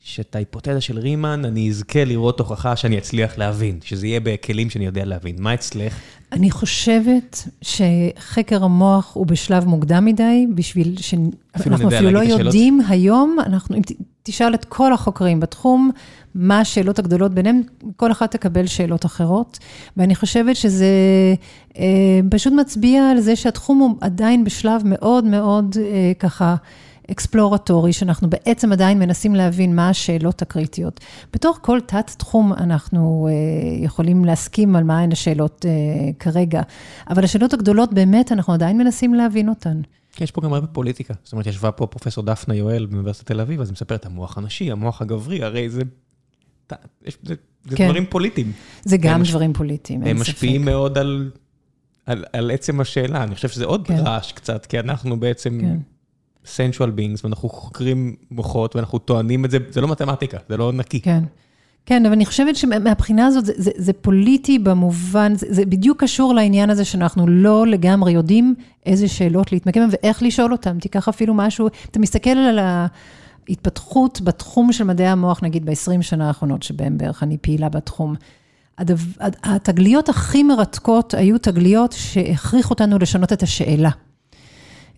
שאת ההיפותזה של רימן, אני אזכה לראות הוכחה שאני אצליח להבין, שזה יהיה בכלים שאני יודע להבין. מה אצלך? אני חושבת שחקר המוח הוא בשלב מוקדם מדי, בשביל שאנחנו אפילו לא יודעים היום, אנחנו, אם תשאל את כל החוקרים בתחום, מה השאלות הגדולות ביניהם, כל אחת תקבל שאלות אחרות. ואני חושבת שזה אה, פשוט מצביע על זה שהתחום הוא עדיין בשלב מאוד מאוד אה, ככה... אקספלורטורי, שאנחנו בעצם עדיין מנסים להבין מה השאלות הקריטיות. בתוך כל תת-תחום אנחנו אה, יכולים להסכים על מהן השאלות אה, כרגע, אבל השאלות הגדולות באמת, אנחנו עדיין מנסים להבין אותן. כן, יש פה גם הרבה פוליטיקה. זאת אומרת, ישבה פה פרופסור דפנה יואל באוניברסיטת תל אביב, אז היא מספרת, המוח הנשי, המוח הגברי, הרי זה... יש, זה, זה כן. דברים פוליטיים. זה גם מש... דברים פוליטיים, אין ספק. הם משפיעים מאוד על, על, על עצם השאלה. אני חושב שזה עוד כן. רעש קצת, כי אנחנו בעצם... כן. Sensual beings, ואנחנו חוקרים מוחות, ואנחנו טוענים את זה, זה לא מתמטיקה, זה לא נקי. כן. כן, אבל אני חושבת שמהבחינה הזאת, זה, זה, זה פוליטי במובן, זה, זה בדיוק קשור לעניין הזה שאנחנו לא לגמרי יודעים איזה שאלות להתמקם ואיך לשאול אותם. תיקח אפילו משהו, אתה מסתכל על ההתפתחות בתחום של מדעי המוח, נגיד ב-20 שנה האחרונות שבהם בערך אני פעילה בתחום. הדו, התגליות הכי מרתקות היו תגליות שהכריחו אותנו לשנות את השאלה.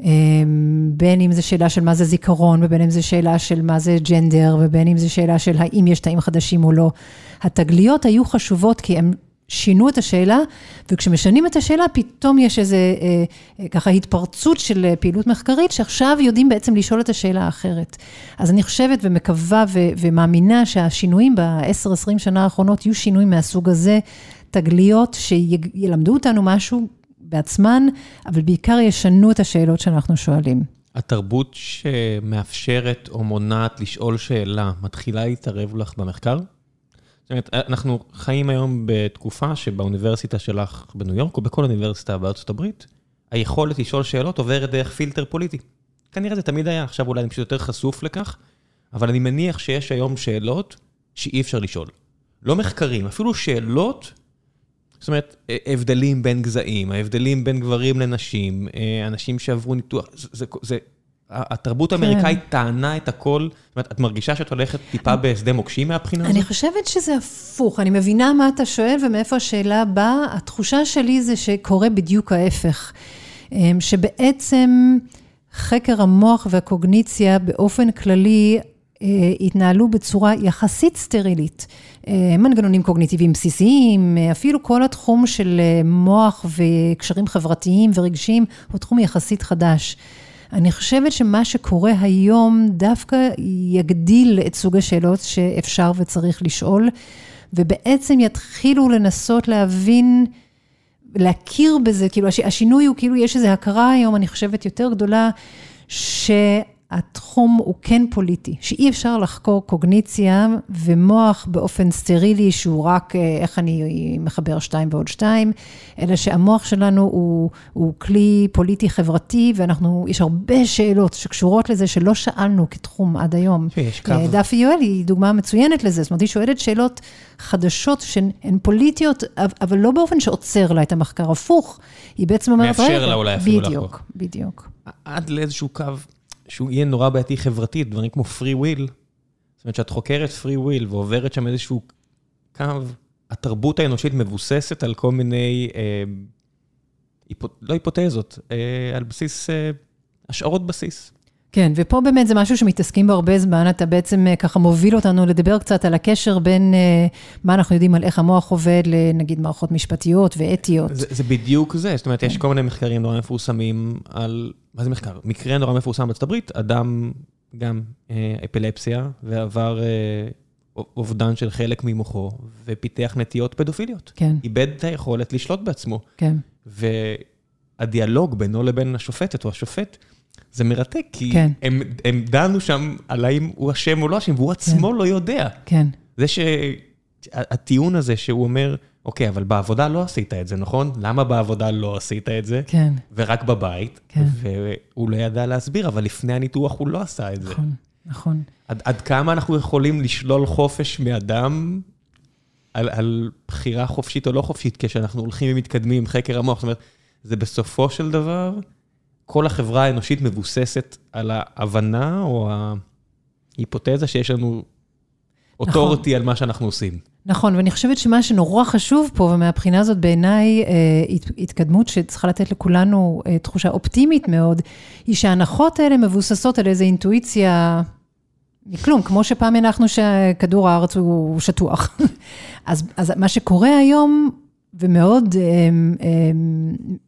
אמ, בין אם זו שאלה של מה זה זיכרון, ובין אם זו שאלה של מה זה ג'נדר, ובין אם זו שאלה של האם יש תאים חדשים או לא. התגליות היו חשובות כי הם שינו את השאלה, וכשמשנים את השאלה, פתאום יש איזו אה, אה, ככה התפרצות של אה, פעילות מחקרית, שעכשיו יודעים בעצם לשאול את השאלה האחרת. אז אני חושבת ומקווה ו- ומאמינה שהשינויים ב-10-20 שנה האחרונות יהיו שינויים מהסוג הזה, תגליות שילמדו אותנו משהו בעצמן, אבל בעיקר ישנו את השאלות שאנחנו שואלים. התרבות שמאפשרת או מונעת לשאול שאלה, מתחילה להתערב לך במחקר? זאת אומרת, אנחנו חיים היום בתקופה שבאוניברסיטה שלך בניו יורק, או בכל אוניברסיטה בארצות הברית, היכולת לשאול שאלות עוברת דרך פילטר פוליטי. כנראה זה תמיד היה, עכשיו אולי אני פשוט יותר חשוף לכך, אבל אני מניח שיש היום שאלות שאי אפשר לשאול. לא מחקרים, אפילו שאלות זאת אומרת, הבדלים בין גזעים, ההבדלים בין גברים לנשים, אה, אנשים שעברו ניתוח, זה, זה, התרבות כן. האמריקאית טענה את הכל, זאת אומרת, את מרגישה שאת הולכת טיפה בשדה מוקשים מהבחינה הזאת? אני חושבת שזה הפוך, אני מבינה מה אתה שואל ומאיפה השאלה באה. התחושה שלי זה שקורה בדיוק ההפך, אה, שבעצם חקר המוח והקוגניציה באופן כללי אה, התנהלו בצורה יחסית סטרילית. אה, מנגנונים קוגניטיביים בסיסיים, אה, אפילו כל התחום של מוח וקשרים חברתיים ורגשיים הוא תחום יחסית חדש. אני חושבת שמה שקורה היום דווקא יגדיל את סוג השאלות שאפשר וצריך לשאול, ובעצם יתחילו לנסות להבין, להכיר בזה, כאילו השינוי הוא כאילו יש איזו הכרה היום, אני חושבת, יותר גדולה, ש... התחום הוא כן פוליטי, שאי אפשר לחקור קוגניציה ומוח באופן סטרילי, שהוא רק אה, איך אני מחבר שתיים ועוד שתיים, אלא שהמוח שלנו הוא, הוא כלי פוליטי חברתי, ואנחנו, יש הרבה שאלות שקשורות לזה שלא שאלנו כתחום עד היום. יש קו. אה, דפי יואל היא דוגמה מצוינת לזה, זאת אומרת, היא שואלת שאלות חדשות שהן פוליטיות, אבל לא באופן שעוצר לה את המחקר, הפוך, היא בעצם אומרת, מאפשר לה אולי אפילו לחקור. בדיוק, בדיוק. עד לאיזשהו קו. שהוא יהיה נורא בעייתי חברתית, דברים כמו free will. זאת אומרת, שאת חוקרת free will ועוברת שם איזשהו קו, התרבות האנושית מבוססת על כל מיני, אה, היפ... לא היפותזות, אה, על בסיס, אה, השערות בסיס. כן, ופה באמת זה משהו שמתעסקים בו הרבה זמן, אתה בעצם אה, ככה מוביל אותנו לדבר קצת על הקשר בין אה, מה אנחנו יודעים על איך המוח עובד לנגיד מערכות משפטיות ואתיות. זה, זה בדיוק זה, זאת אומרת, כן. יש כל מיני מחקרים נורא מפורסמים על, מה זה מחקר? מקרה נורא מפורסם בארצות הברית, אדם גם אה, אפילפסיה ועבר אה, אובדן של חלק ממוחו, ופיתח נטיות פדופיליות. כן. איבד את היכולת לשלוט בעצמו. כן. והדיאלוג בינו לבין השופטת או השופט, זה מרתק, כי כן. הם, הם דנו שם על האם הוא אשם או לא אשם, והוא עצמו לא יודע. כן. זה שהטיעון הזה שהוא אומר, אוקיי, אבל בעבודה לא עשית את זה, נכון? למה בעבודה לא עשית את זה? כן. ורק בבית, כן. והוא לא ידע להסביר, אבל לפני הניתוח הוא לא עשה את זה. נכון, נכון. עד, עד כמה אנחנו יכולים לשלול חופש מאדם על, על בחירה חופשית או לא חופשית, כשאנחנו הולכים ומתקדמים עם חקר המוח? זאת אומרת, זה בסופו של דבר, כל החברה האנושית מבוססת על ההבנה או ההיפותזה שיש לנו אוטוריטי נכון. על מה שאנחנו עושים. נכון, ואני חושבת שמה שנורא חשוב פה, ומהבחינה הזאת בעיניי אה, התקדמות שצריכה לתת לכולנו אה, תחושה אופטימית מאוד, היא שההנחות האלה מבוססות על איזו אינטואיציה מכלום, כמו שפעם הנחנו שכדור הארץ הוא שטוח. <laughs> אז, אז מה שקורה היום, ומאוד um, um,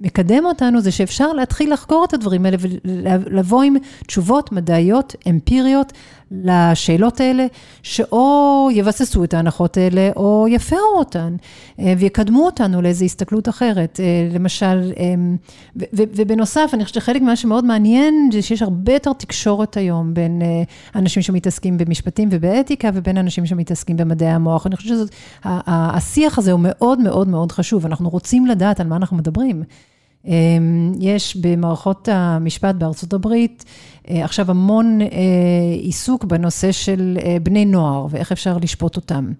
מקדם אותנו, זה שאפשר להתחיל לחקור את הדברים האלה ולבוא עם תשובות מדעיות, אמפיריות, לשאלות האלה, שאו יבססו את ההנחות האלה, או יפרו אותן, אה, ויקדמו אותנו לאיזו הסתכלות אחרת. אה, למשל, אה, ובנוסף, אני חושבת שחלק ממה שמאוד מעניין, זה שיש הרבה יותר תקשורת היום בין אנשים שמתעסקים במשפטים ובאתיקה, ובין אנשים שמתעסקים במדעי המוח. אני חושבת שהשיח הזה הוא מאוד מאוד מאוד חשוב, אנחנו רוצים לדעת על מה אנחנו מדברים. יש במערכות המשפט בארצות הברית אה, עכשיו המון אה, עיסוק בנושא של אה, בני נוער ואיך אפשר לשפוט אותם.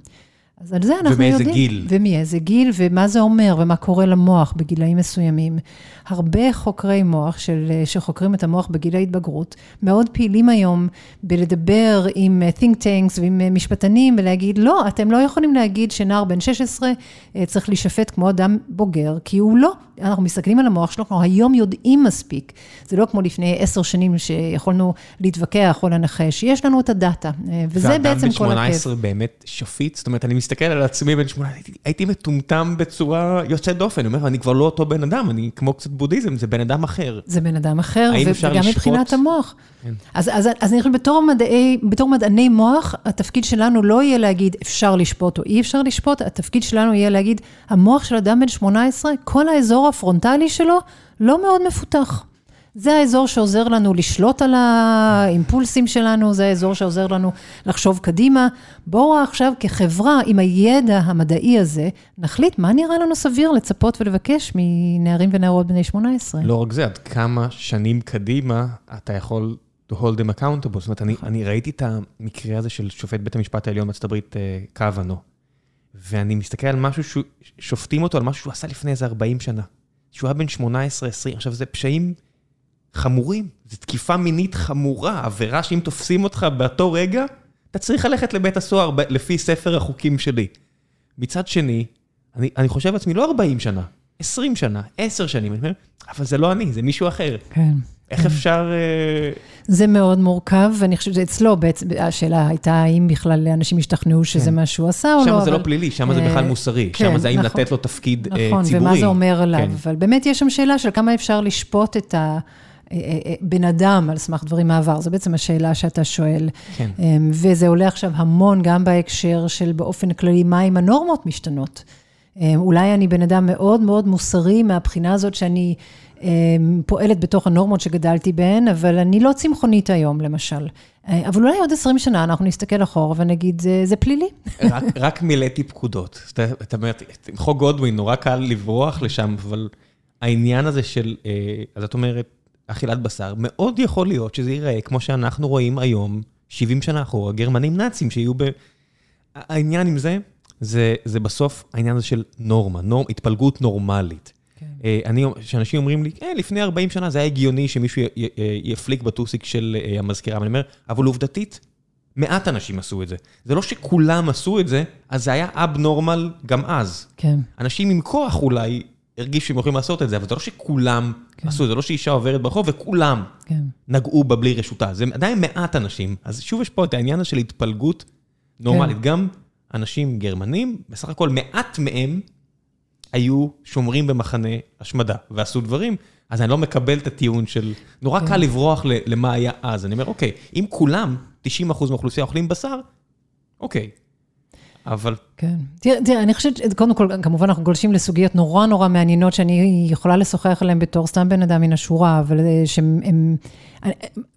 אז על זה אנחנו ומאיזה יודעים. גיל. ומאיזה גיל, ומה זה אומר, ומה קורה למוח בגילאים מסוימים. הרבה חוקרי מוח, של, שחוקרים את המוח בגיל ההתבגרות, מאוד פעילים היום בלדבר עם think tanks ועם משפטנים, ולהגיד, לא, אתם לא יכולים להגיד שנער בן 16 צריך להישפט כמו אדם בוגר, כי הוא לא. אנחנו מסתכלים על המוח שלו, אנחנו היום יודעים מספיק. זה לא כמו לפני עשר שנים שיכולנו להתווכח או לנחש, יש לנו את הדאטה, וזה בעצם כל הכיף. ואדם בן 18 באמת שפיט? זאת אומרת, אני מסתכל על עצמי בן 18, הייתי, הייתי מטומטם בצורה יוצאת דופן, אני אומר, אני כבר לא אותו בן אדם, אני כמו קצת בודהיזם, זה בן אדם אחר. זה בן אדם אחר, וגם לשפוט? מבחינת המוח. כן. אז, אז, אז אני חושבת, בתור, מדעי, בתור מדעני מוח, התפקיד שלנו לא יהיה להגיד אפשר לשפוט או אי אפשר לשפוט, התפקיד שלנו יהיה להגיד, המוח של אדם בן 18, כל האזור הפרונטלי שלו לא מאוד מפותח. זה האזור שעוזר לנו לשלוט על האימפולסים שלנו, זה האזור שעוזר לנו לחשוב קדימה. בואו עכשיו כחברה, עם הידע המדעי הזה, נחליט מה נראה לנו סביר לצפות ולבקש מנערים ונערות בני 18. לא רק זה, עד כמה שנים קדימה אתה יכול to hold them accountable. זאת אומרת, אני, אני ראיתי את המקרה הזה של שופט בית המשפט העליון בארצות הברית, אה, קוונו, ואני מסתכל על משהו, שופטים אותו על משהו שהוא עשה לפני איזה 40 שנה. שהוא היה בן 18-20, עכשיו זה פשעים חמורים, זו תקיפה מינית חמורה, עבירה שאם תופסים אותך באותו רגע, אתה צריך ללכת לבית הסוהר לפי ספר החוקים שלי. מצד שני, אני, אני חושב לעצמי, לא 40 שנה, 20 שנה, 10 שנים, אני אומר, אבל זה לא אני, זה מישהו אחר. כן. איך כן. אפשר... אה, זה מאוד מורכב, ואני חושבת שאצלו, בעצם, השאלה הייתה האם בכלל אנשים השתכנעו שזה כן. מה שהוא עשה או לא. שם זה אבל... לא פלילי, שם זה בכלל אה, מוסרי. כן, שם זה האם נכון. לתת לו תפקיד אה, נכון, ציבורי. ומה זה אומר עליו. כן. אבל באמת יש שם שאלה של כמה אפשר לשפוט את ה... אה, בן אדם על סמך דברים מהעבר, זו בעצם השאלה שאתה שואל. כן. אמ, וזה עולה עכשיו המון גם בהקשר של באופן כללי, מה אם הנורמות משתנות. אמ, אולי אני בן אדם מאוד מאוד מוסרי מהבחינה הזאת שאני אמ, פועלת בתוך הנורמות שגדלתי בהן, אבל אני לא צמחונית היום, למשל. אה, אבל אולי עוד 20 שנה אנחנו נסתכל אחורה ונגיד, זה, זה פלילי. רק, רק מילאתי פקודות. אז אתה אתה אומר, עם חוק גודווין, נורא קל לברוח לשם, אבל העניין הזה של, אה, אז את אומרת, אכילת בשר, מאוד יכול להיות שזה ייראה כמו שאנחנו רואים היום, 70 שנה אחורה, גרמנים נאצים שיהיו ב... העניין עם זה, זה, זה בסוף העניין הזה של נורמה, נורמ, התפלגות נורמלית. כן. אה, אני, כשאנשים אומרים לי, אה, לפני 40 שנה זה היה הגיוני שמישהו י- י- יפליק בטוסיק של אה, המזכירה, ואני אומר, אבל עובדתית, מעט אנשים עשו את זה. זה לא שכולם עשו את זה, אז זה היה אבנורמל גם אז. כן. אנשים עם כוח אולי הרגישו שהם יכולים לעשות את זה, אבל זה לא שכולם כן. עשו, זה לא שאישה עוברת ברחוב וכולם כן. נגעו בה בלי רשותה. זה עדיין מעט אנשים. אז שוב יש פה את העניין הזה של התפלגות נורמלית. כן. גם אנשים גרמנים, בסך הכל מעט מהם היו שומרים במחנה השמדה ועשו דברים, אז אני לא מקבל את הטיעון של... נורא כן. קל לברוח למה היה אז. אני אומר, אוקיי, אם כולם, 90% מהאוכלוסייה אוכלים בשר, אוקיי. אבל... כן. תראה, תראה, אני חושבת, קודם כל, כמובן אנחנו גולשים לסוגיות נורא נורא מעניינות, שאני יכולה לשוחח עליהן בתור סתם בן אדם מן השורה, אבל שהן...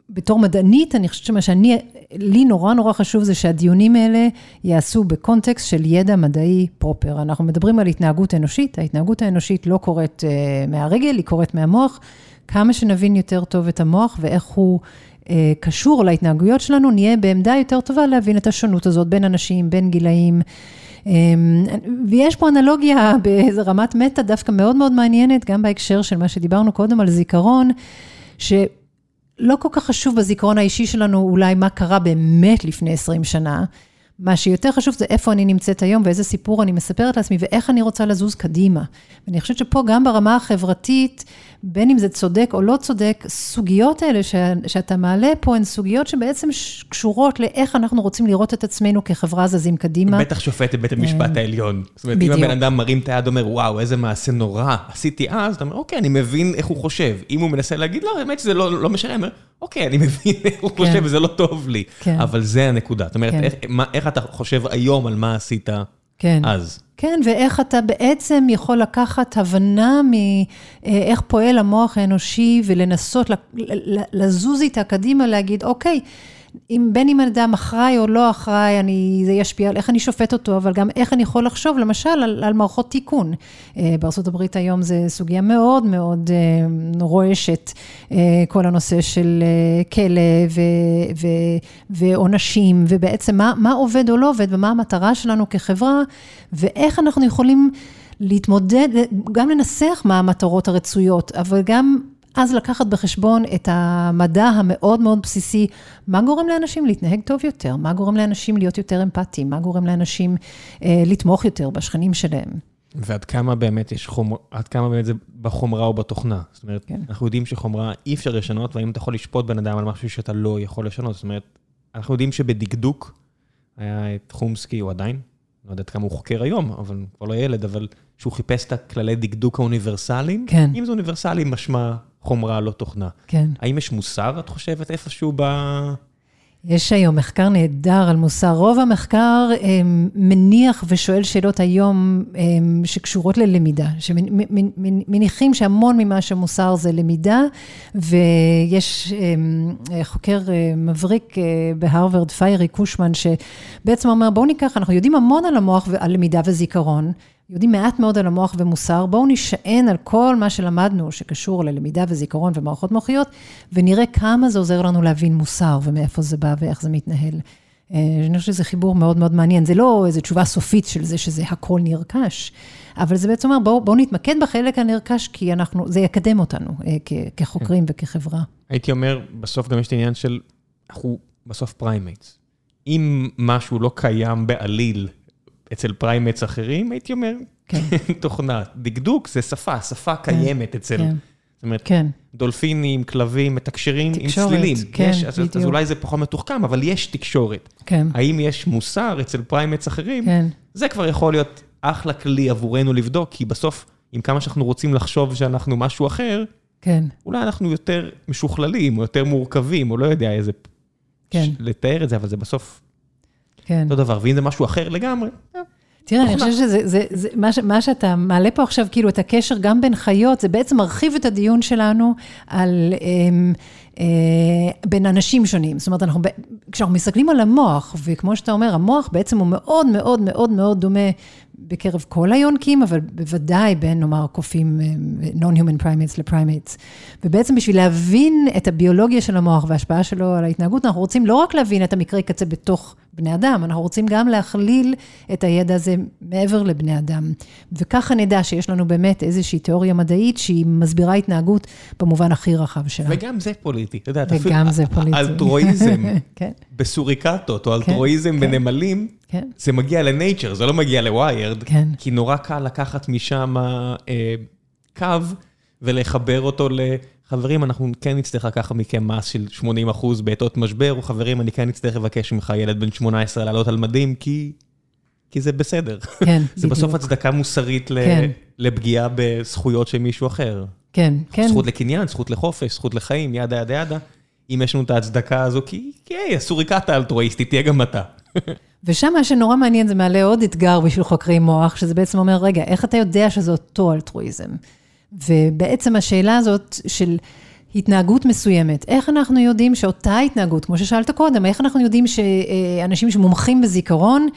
בתור מדענית, אני חושבת שמה שאני, לי נורא נורא חשוב זה שהדיונים האלה יעשו בקונטקסט של ידע מדעי פרופר. אנחנו מדברים על התנהגות אנושית, ההתנהגות האנושית לא קורית uh, מהרגל, היא קורית מהמוח. כמה שנבין יותר טוב את המוח ואיך הוא קשור להתנהגויות שלנו, נהיה בעמדה יותר טובה להבין את השונות הזאת בין אנשים, בין גילאים. Um, ויש פה אנלוגיה <laughs> באיזה רמת מטה דווקא מאוד מאוד מעניינת, גם בהקשר של מה שדיברנו קודם על זיכרון, ש... לא כל כך חשוב בזיכרון האישי שלנו אולי מה קרה באמת לפני 20 שנה. מה שיותר חשוב זה איפה אני נמצאת היום ואיזה סיפור אני מספרת לעצמי ואיך אני רוצה לזוז קדימה. ואני חושבת שפה גם ברמה החברתית, בין אם זה צודק או לא צודק, סוגיות האלה ש, שאתה מעלה פה הן סוגיות שבעצם קשורות לאיך אנחנו רוצים לראות את עצמנו כחברה זזים קדימה. בטח שופט בבית המשפט העליון. זאת אומרת, אם הבן אדם מרים את היד ואומר, וואו, איזה מעשה נורא עשיתי אז, אתה אומר, אוקיי, אני מבין איך הוא חושב. אם הוא מנסה להגיד, לא, האמת שזה לא, לא משנה, אומר, אוקיי, אני מבין איך הוא כן. חושב וזה לא טוב לי. כן. אבל זה הנקודה. זאת אומרת, כן. איך, אתה חושב היום על מה עשית כן. אז? כן, ואיך אתה בעצם יכול לקחת הבנה מאיך פועל המוח האנושי ולנסות לזוז איתה קדימה, להגיד, אוקיי, אם בין אם אדם אחראי או לא אחראי, אני, זה ישפיע על איך אני שופט אותו, אבל גם איך אני יכול לחשוב, למשל, על, על מערכות תיקון. אה, בארה"ב היום זו סוגיה מאוד מאוד אה, רועשת, אה, כל הנושא של כלא ועונשים, ובעצם מה, מה עובד או לא עובד, ומה המטרה שלנו כחברה, ואיך אנחנו יכולים להתמודד, גם לנסח מה המטרות הרצויות, אבל גם אז לקחת בחשבון את המדע המאוד מאוד בסיסי, מה גורם לאנשים להתנהג טוב יותר, מה גורם לאנשים להיות יותר אמפתיים, מה גורם לאנשים אה, לתמוך יותר בשכנים שלהם. ועד כמה באמת יש חומרה, עד כמה באמת זה בחומרה או בתוכנה. זאת אומרת, כן. אנחנו יודעים שחומרה אי אפשר לשנות, והאם אתה יכול לשפוט בן אדם על משהו שאתה לא יכול לשנות. זאת אומרת, אנחנו יודעים שבדקדוק, היה את חומסקי, הוא עדיין, לא יודעת כמה הוא חוקר היום, אבל הוא כבר לא ילד, אבל שהוא חיפש את הכללי דקדוק האוניברסליים. כן. אם זה אוניברסלי, משמע חומרה, לא תוכנה. כן. האם יש מוסר, את חושבת, איפשהו ב... יש היום מחקר נהדר על מוסר. רוב המחקר הם, אה, מניח ושואל שאלות היום הם, אה, שקשורות ללמידה, שמניחים שהמון ממה שמוסר זה למידה, ויש הם, אה, חוקר מבריק בהרווארד, פיירי קושמן, שבעצם אומר, בואו ניקח, אנחנו יודעים המון על המוח ועל למידה וזיכרון. יודעים מעט מאוד על המוח ומוסר, בואו נשען על כל מה שלמדנו שקשור ללמידה וזיכרון ומערכות מוחיות, ונראה כמה זה עוזר לנו להבין מוסר ומאיפה זה בא ואיך זה מתנהל. אה, אני חושבת שזה חיבור מאוד מאוד מעניין, זה לא איזו תשובה סופית של זה שזה הכל נרכש, אבל זה בעצם אומר, בואו בוא נתמקד בחלק הנרכש, כי אנחנו, זה יקדם אותנו אה, כחוקרים כן. וכחברה. הייתי אומר, בסוף גם יש את העניין של, אנחנו בסוף primates. אם משהו לא קיים בעליל אצל primates אחרים, הייתי אומר, כן. <laughs> תוכנה. דקדוק זה שפה, שפה כן, קיימת אצל... כן. זאת אומרת, כן. דולפינים, כלבים, מתקשרים עם צלילים. כן, יש, אז, בדיוק. אז אולי זה פחות מתוחכם, אבל יש תקשורת. כן. האם יש מוסר אצל primates אחרים? כן. זה כבר יכול להיות אחלה כלי עבורנו לבדוק, כי בסוף, עם כמה שאנחנו רוצים לחשוב שאנחנו משהו אחר, כן. אולי אנחנו יותר משוכללים, או יותר מורכבים, או לא יודע איזה... כן. לתאר את זה, אבל זה בסוף כן. אותו דבר, ואם זה משהו אחר לגמרי, אה, תראה, אני חושבת שזה, זה, זה, מה, ש, מה שאתה מעלה פה עכשיו, כאילו, את הקשר גם בין חיות, זה בעצם מרחיב את הדיון שלנו על... אמ, אה, בין אנשים שונים. זאת אומרת, אנחנו, כשאנחנו מסתכלים על המוח, וכמו שאתה אומר, המוח בעצם הוא מאוד מאוד מאוד מאוד דומה בקרב כל היונקים, אבל בוודאי בין, נאמר, קופים, אה, non-human primates לפרימטס. ובעצם בשביל להבין את הביולוגיה של המוח וההשפעה שלו על ההתנהגות, אנחנו רוצים לא רק להבין את המקרה קצה בתוך בני אדם, אנחנו רוצים גם להכליל את הידע הזה מעבר לבני אדם. וככה נדע שיש לנו באמת איזושהי תיאוריה מדעית שהיא מסבירה התנהגות במובן הכי רחב שלה. וגם זה פוליטי, אתה יודע, וגם זה פוליטי. אלטרואיזם <laughs> כן. בסוריקטות, או כן, אלטרואיזם כן. בנמלים, כן. זה מגיע לנייצ'ר, זה לא מגיע לוויירד, כן. כי נורא קל לקחת משם אה, קו ולחבר אותו ל... חברים, אנחנו כן נצטרך לקחת מכם מס של 80 אחוז בעתות משבר, או חברים, אני כן אצטרך לבקש ממך ילד בן 18 לעלות על מדים, כי... כי זה בסדר. כן, בדיוק. <laughs> זה בסוף הצדקה מוסרית כן. לפגיעה בזכויות של מישהו אחר. כן, כן. זכות לקניין, זכות לחופש, זכות לחיים, ידה ידה ידה. אם יש לנו את ההצדקה הזו, כי היי, הסוריקת האלטרואיסטית, תהיה גם אתה. <laughs> ושם מה שנורא מעניין, זה מעלה עוד אתגר בשביל חוקרי מוח, שזה בעצם אומר, רגע, איך אתה יודע שזה אותו אלטרואיזם? ובעצם השאלה הזאת של התנהגות מסוימת, איך אנחנו יודעים שאותה התנהגות, כמו ששאלת קודם, איך אנחנו יודעים שאנשים שמומחים בזיכרון,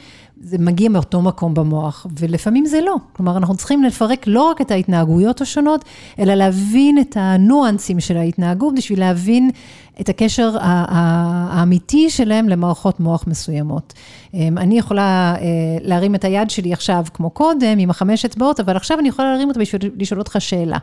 זה מגיע מאותו מקום במוח, ולפעמים זה לא. כלומר, אנחנו צריכים לפרק לא רק את ההתנהגויות השונות, אלא להבין את הניואנסים של ההתנהגות, בשביל להבין את הקשר האמיתי שלהם למערכות מוח מסוימות. אמ, אני יכולה אה, להרים את היד שלי עכשיו, כמו קודם, עם החמש אצבעות, אבל עכשיו אני יכולה להרים אותה בשביל לשאול אותך שאלה.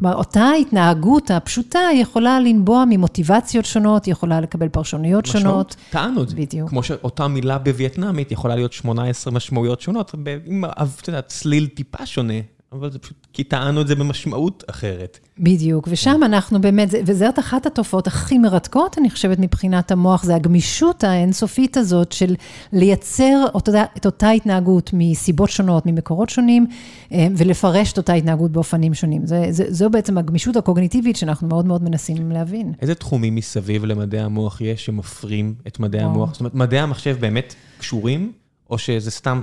כלומר, אותה התנהגות הפשוטה יכולה לנבוע ממוטיבציות שונות, היא יכולה לקבל פרשנויות משמעות, שונות. טענו את זה. בדיוק. כמו שאותה מילה בווייטנאמית יכולה להיות 18 משמעויות שונות, עם, את יודעת, צליל טיפה שונה. אבל זה פשוט, כי טענו את זה במשמעות אחרת. בדיוק, ושם אנחנו באמת, וזאת אחת התופעות הכי מרתקות, אני חושבת, מבחינת המוח, זה הגמישות האינסופית הזאת של לייצר אותה, את אותה התנהגות מסיבות שונות, ממקורות שונים, אה, ולפרש את אותה התנהגות באופנים שונים. זה, זה, זו בעצם הגמישות הקוגניטיבית שאנחנו מאוד מאוד מנסים להבין. איזה תחומים מסביב למדעי המוח יש שמפרים את מדעי המוח? זאת אומרת, מדעי המחשב באמת קשורים, או שזה סתם...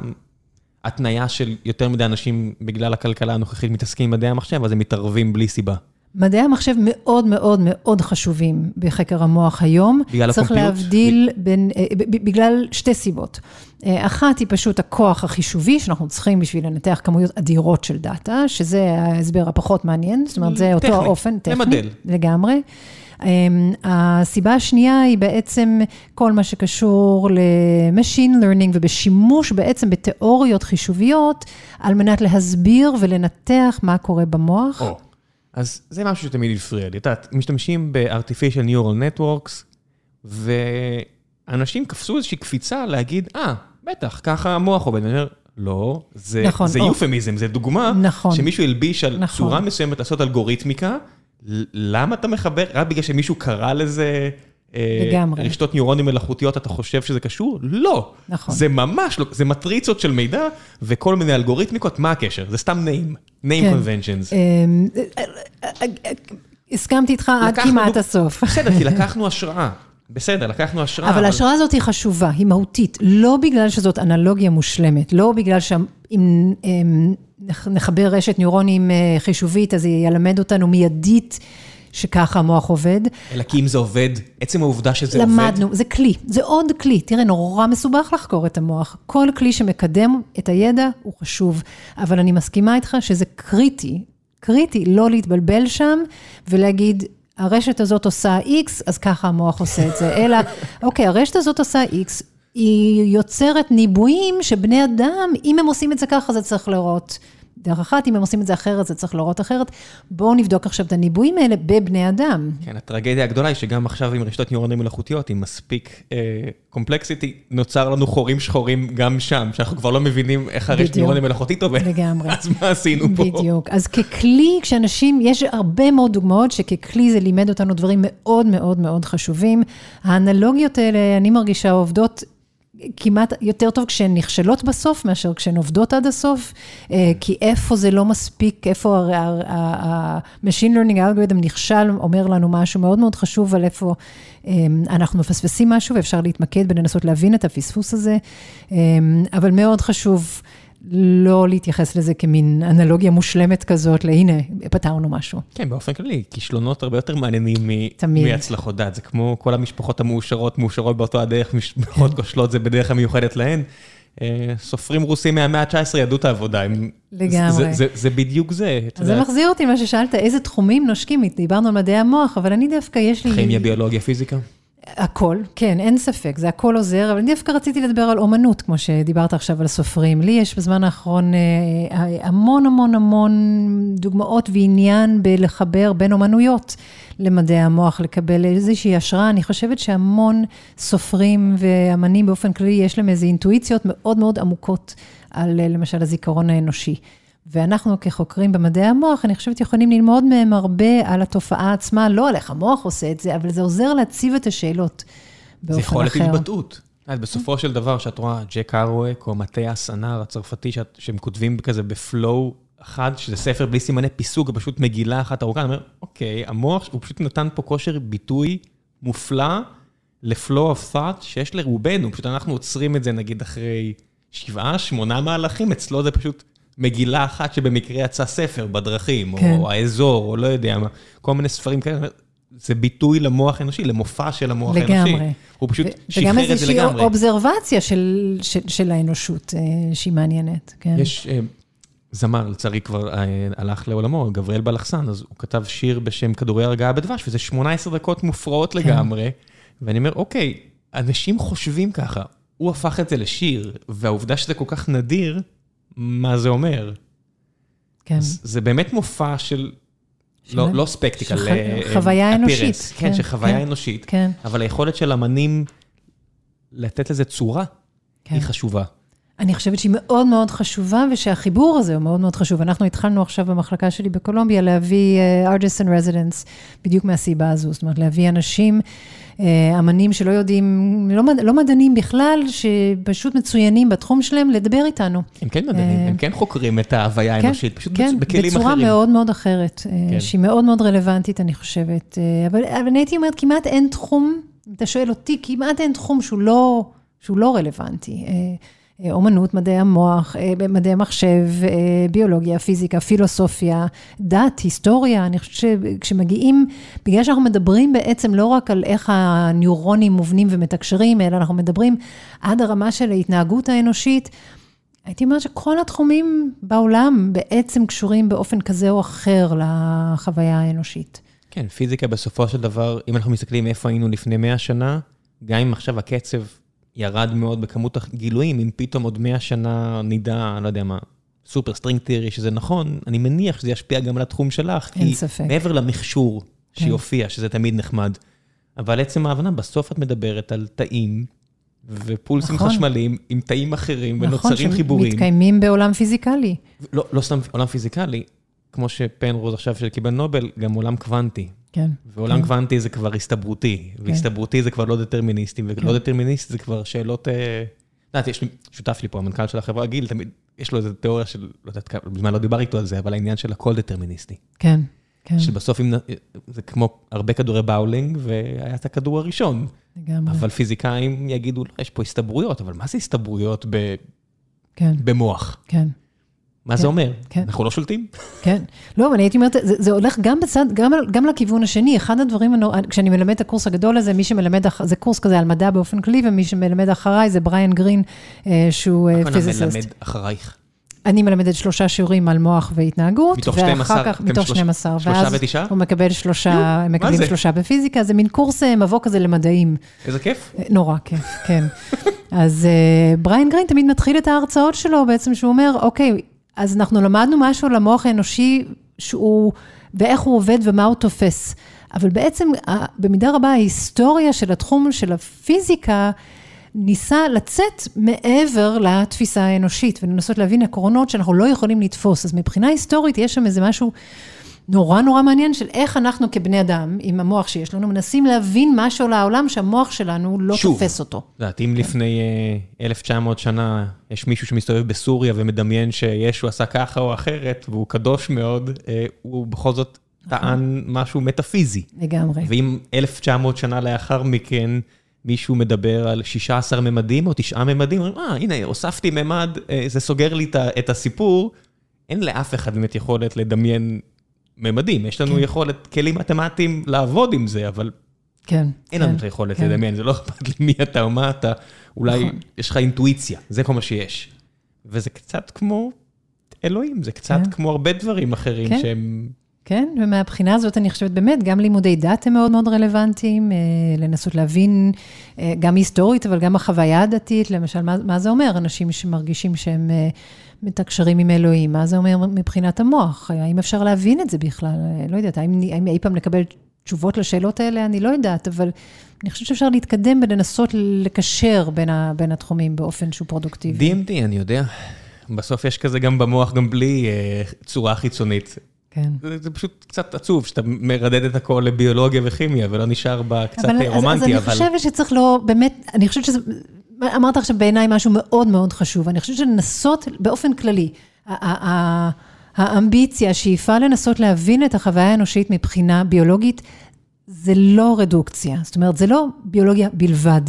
התניה של יותר מדי אנשים בגלל הכלכלה הנוכחית מתעסקים עם מדעי המחשב, אז הם מתערבים בלי סיבה. מדעי המחשב מאוד מאוד מאוד חשובים בחקר המוח היום. בגלל צריך הקומפיוט? להבדיל בין, אה, בגלל שתי סיבות. אה, אחת היא פשוט הכוח החישובי שאנחנו צריכים בשביל לנתח כמויות אדירות של דאטה, שזה ההסבר הפחות מעניין, זאת אומרת, זה אותו האופן, טכני, למדל. לגמרי. אמ, הסיבה השנייה היא בעצם כל מה שקשור ל-Machine Learning ובשימוש בעצם בתיאוריות חישוביות, על מנת להסביר ולנתח מה קורה במוח. או, אז זה משהו שתמיד הפריע לי. את יודעת, משתמשים ב-artificial neural networks, ואנשים קפצו איזושהי קפיצה להגיד, אה, ah, בטח, ככה המוח עובד. אני אומר, לא, זה, נכון, זה יופמיזם, זה דוגמה נכון, שמישהו הלביש על נכון. צורה מסוימת לעשות אלגוריתמיקה, למה אתה מחבר? רק בגלל שמישהו קרא לזה... אה, לגמרי. רשתות ניורונים מלאכותיות, אתה חושב שזה קשור? לא. נכון. זה ממש לא, זה מטריצות של מידע וכל מיני אלגוריתמיקות, מה הקשר? זה סתם name, name כן. conventions. אמ, הסכמתי איתך עד כמעט הסוף. <laughs> בסדר, כי <laughs> לקחנו השראה. בסדר, לקחנו השראה. אבל ההשראה הזאת היא חשובה, היא מהותית, לא בגלל שזאת אנלוגיה מושלמת, לא בגלל שאם נחבר רשת ניורונים אה, חישובית, אז היא ילמד אותנו מיידית שככה המוח עובד. אלא כי אם זה עובד, עצם העובדה שזה למדנו, עובד... למדנו, זה כלי, זה עוד כלי. תראה, נורא מסובך לחקור את המוח. כל כלי שמקדם את הידע הוא חשוב, אבל אני מסכימה איתך שזה קריטי, קריטי לא להתבלבל שם ולהגיד, הרשת הזאת עושה X, אז ככה המוח עושה את זה. אלא, אוקיי, הרשת הזאת עושה X, היא יוצרת ניבויים שבני אדם, אם הם עושים את זה ככה, זה צריך לראות. דרך אחת, אם הם עושים את זה אחרת, זה צריך לראות אחרת. בואו נבדוק עכשיו את הניבויים האלה בבני אדם. כן, הטרגדיה הגדולה היא שגם עכשיו עם רשתות ניורונים מלאכותיות, עם מספיק קומפלקסיטי, uh, נוצר לנו חורים שחורים גם שם, שאנחנו כבר לא מבינים איך הרשת ניורונים מלאכותית עובדת. לגמרי. <laughs> אז מה עשינו פה? בדיוק. אז ככלי, כשאנשים, יש הרבה מאוד דוגמאות שככלי זה לימד אותנו דברים מאוד מאוד מאוד חשובים. האנלוגיות האלה, אני מרגישה, עובדות כמעט יותר טוב כשהן נכשלות בסוף, מאשר כשהן עובדות עד הסוף, אה, כי איפה זה לא מספיק, איפה ה-Machine Learning Algorithm נכשל, אומר לנו משהו מאוד מאוד חשוב על איפה אה, אנחנו מפספסים משהו, ואפשר להתמקד ולנסות להבין את הפספוס הזה, אה, אבל מאוד חשוב. לא להתייחס לזה כמין אנלוגיה מושלמת כזאת, להנה, פתרנו משהו. כן, באופן כללי, כישלונות הרבה יותר מעניינים מהצלחות דת. זה כמו כל המשפחות המאושרות, מאושרות באותו הדרך, משפחות כושלות זה בדרך המיוחדת להן. אה, סופרים רוסים מהמאה ה-19 ידעו את העבודה. לגמרי. זה, זה, זה בדיוק זה. זה מחזיר אותי למה ששאלת, איזה תחומים נושקים, דיברנו על מדעי המוח, אבל אני דווקא, יש לי... כימיה, ביולוגיה, פיזיקה? הכל, כן, אין ספק, זה הכל עוזר, אבל אני דווקא רציתי לדבר על אומנות, כמו שדיברת עכשיו על סופרים. לי יש בזמן האחרון אה, המון המון המון דוגמאות ועניין בלחבר בין אומנויות למדעי המוח, לקבל איזושהי השראה. אני חושבת שהמון סופרים ואמנים באופן כללי, יש להם איזה אינטואיציות מאוד מאוד עמוקות על למשל הזיכרון האנושי. ואנחנו כחוקרים במדעי המוח, אני חושבת יכולים ללמוד מהם הרבה על התופעה עצמה, לא על איך המוח עושה את זה, אבל זה עוזר להציב את השאלות באופן אחר. זה יכול להיות התבטאות. בסופו של דבר, שאת רואה ג'ק ארואק או מטה הסנר הצרפתי, שהם כותבים כזה בפלואו אחד, שזה ספר בלי סימני פיסוק, פשוט מגילה אחת ארוכה, אני אומר, אוקיי, המוח, הוא פשוט נתן פה כושר ביטוי מופלא ל-flow of thought שיש לרובנו, פשוט אנחנו עוצרים את זה נגיד אחרי שבעה, שמונה מהלכים, אצלו זה פשוט מגילה אחת שבמקרה יצא ספר בדרכים, כן. או האזור, או לא יודע מה, כל מיני ספרים כאלה. זה ביטוי למוח האנושי, למופע של המוח האנושי. לגמרי. הוא פשוט שחרר את זה לגמרי. וגם איזושהי אובזרבציה של, של, של האנושות אה, שהיא מעניינת, כן. יש אה, זמר, לצערי כבר אה, הלך לעולמו, גבריאל בלחסן, אז הוא כתב שיר בשם כדורי הרגעה בדבש, וזה 18 דקות מופרעות כן. לגמרי. ואני אומר, אוקיי, אנשים חושבים ככה, הוא הפך את זה לשיר, והעובדה שזה כל כך נדיר, מה זה אומר? כן. זה באמת מופע של לא, לא ספקטיקל, שח... אה, חוויה אנושית. כן, כן, שחוויה כן, אנושית. כן. אבל היכולת של אמנים לתת לזה צורה, כן. היא חשובה. אני חושבת שהיא מאוד מאוד חשובה, ושהחיבור הזה הוא מאוד מאוד חשוב. אנחנו התחלנו עכשיו במחלקה שלי בקולומביה להביא uh, artists and residents, בדיוק מהסיבה הזו. זאת אומרת, להביא אנשים אה, אמנים שלא יודעים, לא, לא מדענים בכלל, שפשוט מצוינים בתחום שלהם, לדבר איתנו. הם כן מדענים, הם כן חוקרים את ההוויה כן, האנושית, פשוט כן, בכלים אחרים. בצורה מאוד מאוד אחרת, אה, כן. שהיא מאוד מאוד רלוונטית, אני חושבת. אה, אבל, אבל אני הייתי אומרת, כמעט אין תחום, אתה שואל אותי, כמעט אין תחום שהוא לא, שהוא לא רלוונטי. אה, אומנות, מדעי המוח, אה, מדעי המחשב, אה, ביולוגיה, פיזיקה, פילוסופיה, דת, היסטוריה. אני חושבת שכשמגיעים, בגלל שאנחנו מדברים בעצם לא רק על איך הניורונים מובנים ומתקשרים, אלא אנחנו מדברים עד הרמה של ההתנהגות האנושית, הייתי אומרת שכל התחומים בעולם בעצם קשורים באופן כזה או אחר לחוויה האנושית. כן, פיזיקה בסופו של דבר, אם אנחנו מסתכלים איפה היינו לפני 100 שנה, גם אם עכשיו הקצב ירד מאוד בכמות הגילויים, אם פתאום עוד 100 שנה נדע, לא יודע מה, super string theory, שזה נכון, אני מניח שזה ישפיע גם על התחום שלך. אין ספק. מעבר למכשור כן. שיופיע, שזה תמיד נחמד, אבל עצם ההבנה, בסוף את מדברת על תאים ופולסים נכון. חשמליים עם תאים אחרים, נכון, ונוצרים חיבורים. נכון, שמתקיימים בעולם פיזיקלי. לא, לא סתם עולם פיזיקלי, כמו שפנרוז עכשיו שקיבל נובל, גם עולם קוונטי. כן. ועולם כן. קוונטי זה כבר הסתברותי, כן. והסתברותי זה כבר לא דטרמיניסטי, ולא כן. דטרמיניסטי זה כבר שאלות... אה, את יודעת, יש לי, שותף לי פה, המנכ"ל של החברה, גיל, תמיד, יש לו איזו תיאוריה של, לא יודעת, בזמן לא דיבר איתו על זה, אבל העניין של הכל דטרמיניסטי. כן, כן. שבסוף, אם, זה כמו הרבה כדורי באולינג, והיה את הכדור הראשון. לגמרי. אבל פיזיקאים יגידו, לא, יש פה הסתברויות, אבל מה זה הסתברויות ב, כן. במוח? כן. מה כן, זה אומר? כן. אנחנו לא שולטים? כן. לא, אבל הייתי אומרת, זה, זה הולך גם בצד, גם, גם לכיוון השני. אחד הדברים, כשאני מלמד את הקורס הגדול הזה, מי שמלמד, זה קורס כזה על מדע באופן כללי, ומי שמלמד אחריי זה בריאן גרין, אה, שהוא פיזיסט. מה מלמד אחרייך? אני מלמדת שלושה שיעורים על מוח והתנהגות. מתוך 12? כך, מתוך 12. שלושה ותשעה? הוא מקבל שלושה, הם מקבלים שלושה בפיזיקה, זה מין קורס אה, מבוא כזה למדעים. איזה כיף. אה, נורא כיף, כן. אז בריאן גרין תמיד מתחיל את ההרצאות שלו בעצם, שהוא אומר, אוקיי, אז אנחנו למדנו משהו על המוח האנושי, שהוא, ואיך הוא עובד ומה הוא תופס. אבל בעצם, במידה רבה, ההיסטוריה של התחום של הפיזיקה, ניסה לצאת מעבר לתפיסה האנושית, ולנסות להבין עקרונות שאנחנו לא יכולים לתפוס. אז מבחינה היסטורית, יש שם איזה משהו נורא נורא מעניין של איך אנחנו כבני אדם, עם המוח שיש לנו, מנסים להבין משהו על העולם שהמוח שלנו לא שוב, תופס אותו. שוב, יודעת, אם לפני 1,900 אה, שנה יש מישהו שמסתובב בסוריה ומדמיין שישו עשה ככה או אחרת, והוא קדוש מאוד, אה, הוא בכל זאת נכון. טען משהו מטאפיזי. לגמרי. ואם 1,900 שנה לאחר מכן, מישהו מדבר על 16 ממדים או 9 ממדים, אומרים, אה, הנה, הוספתי ממד, אה, זה סוגר לי את הסיפור. אין לאף אחד באמת יכולת לדמיין ממדים, יש לנו כן. יכולת, כלים מתמטיים לעבוד עם זה, אבל כן, אין לנו כן, את היכולת כן. לדמיין, זה לא אכפת לי מי אתה או מה אתה, אולי נכון. יש לך אינטואיציה, זה כל מה שיש. וזה קצת כמו אלוהים, זה קצת כן. כמו הרבה דברים אחרים כן. שהם... כן, ומהבחינה הזאת אני חושבת באמת, גם לימודי דת הם מאוד מאוד רלוונטיים, אה, לנסות להבין, אה, גם היסטורית, אבל גם החוויה הדתית, למשל, מה, מה זה אומר, אנשים שמרגישים שהם... מתקשרים עם אלוהים, מה זה אומר מבחינת המוח? האם אפשר להבין את זה בכלל? לא יודעת, האם, האם אי פעם נקבל תשובות לשאלות האלה? אני לא יודעת, אבל אני חושבת שאפשר להתקדם ולנסות לקשר בין, ה, בין התחומים באופן שהוא פרודוקטיבי. DMT, אני יודע. בסוף יש כזה גם במוח, גם בלי אה, צורה חיצונית. כן. זה, זה פשוט קצת עצוב, שאתה מרדד את הכל לביולוגיה וכימיה, ולא נשאר בה קצת אבל, רומנטי, אבל... אז אני חושבת שצריך לא, באמת, אני חושבת שזה אמרת עכשיו בעיניי משהו מאוד מאוד חשוב. אני חושבת שלנסות באופן כללי, האמביציה, השאיפה לנסות להבין את החוויה האנושית מבחינה ביולוגית, זה לא רדוקציה, זאת אומרת, זה לא ביולוגיה בלבד.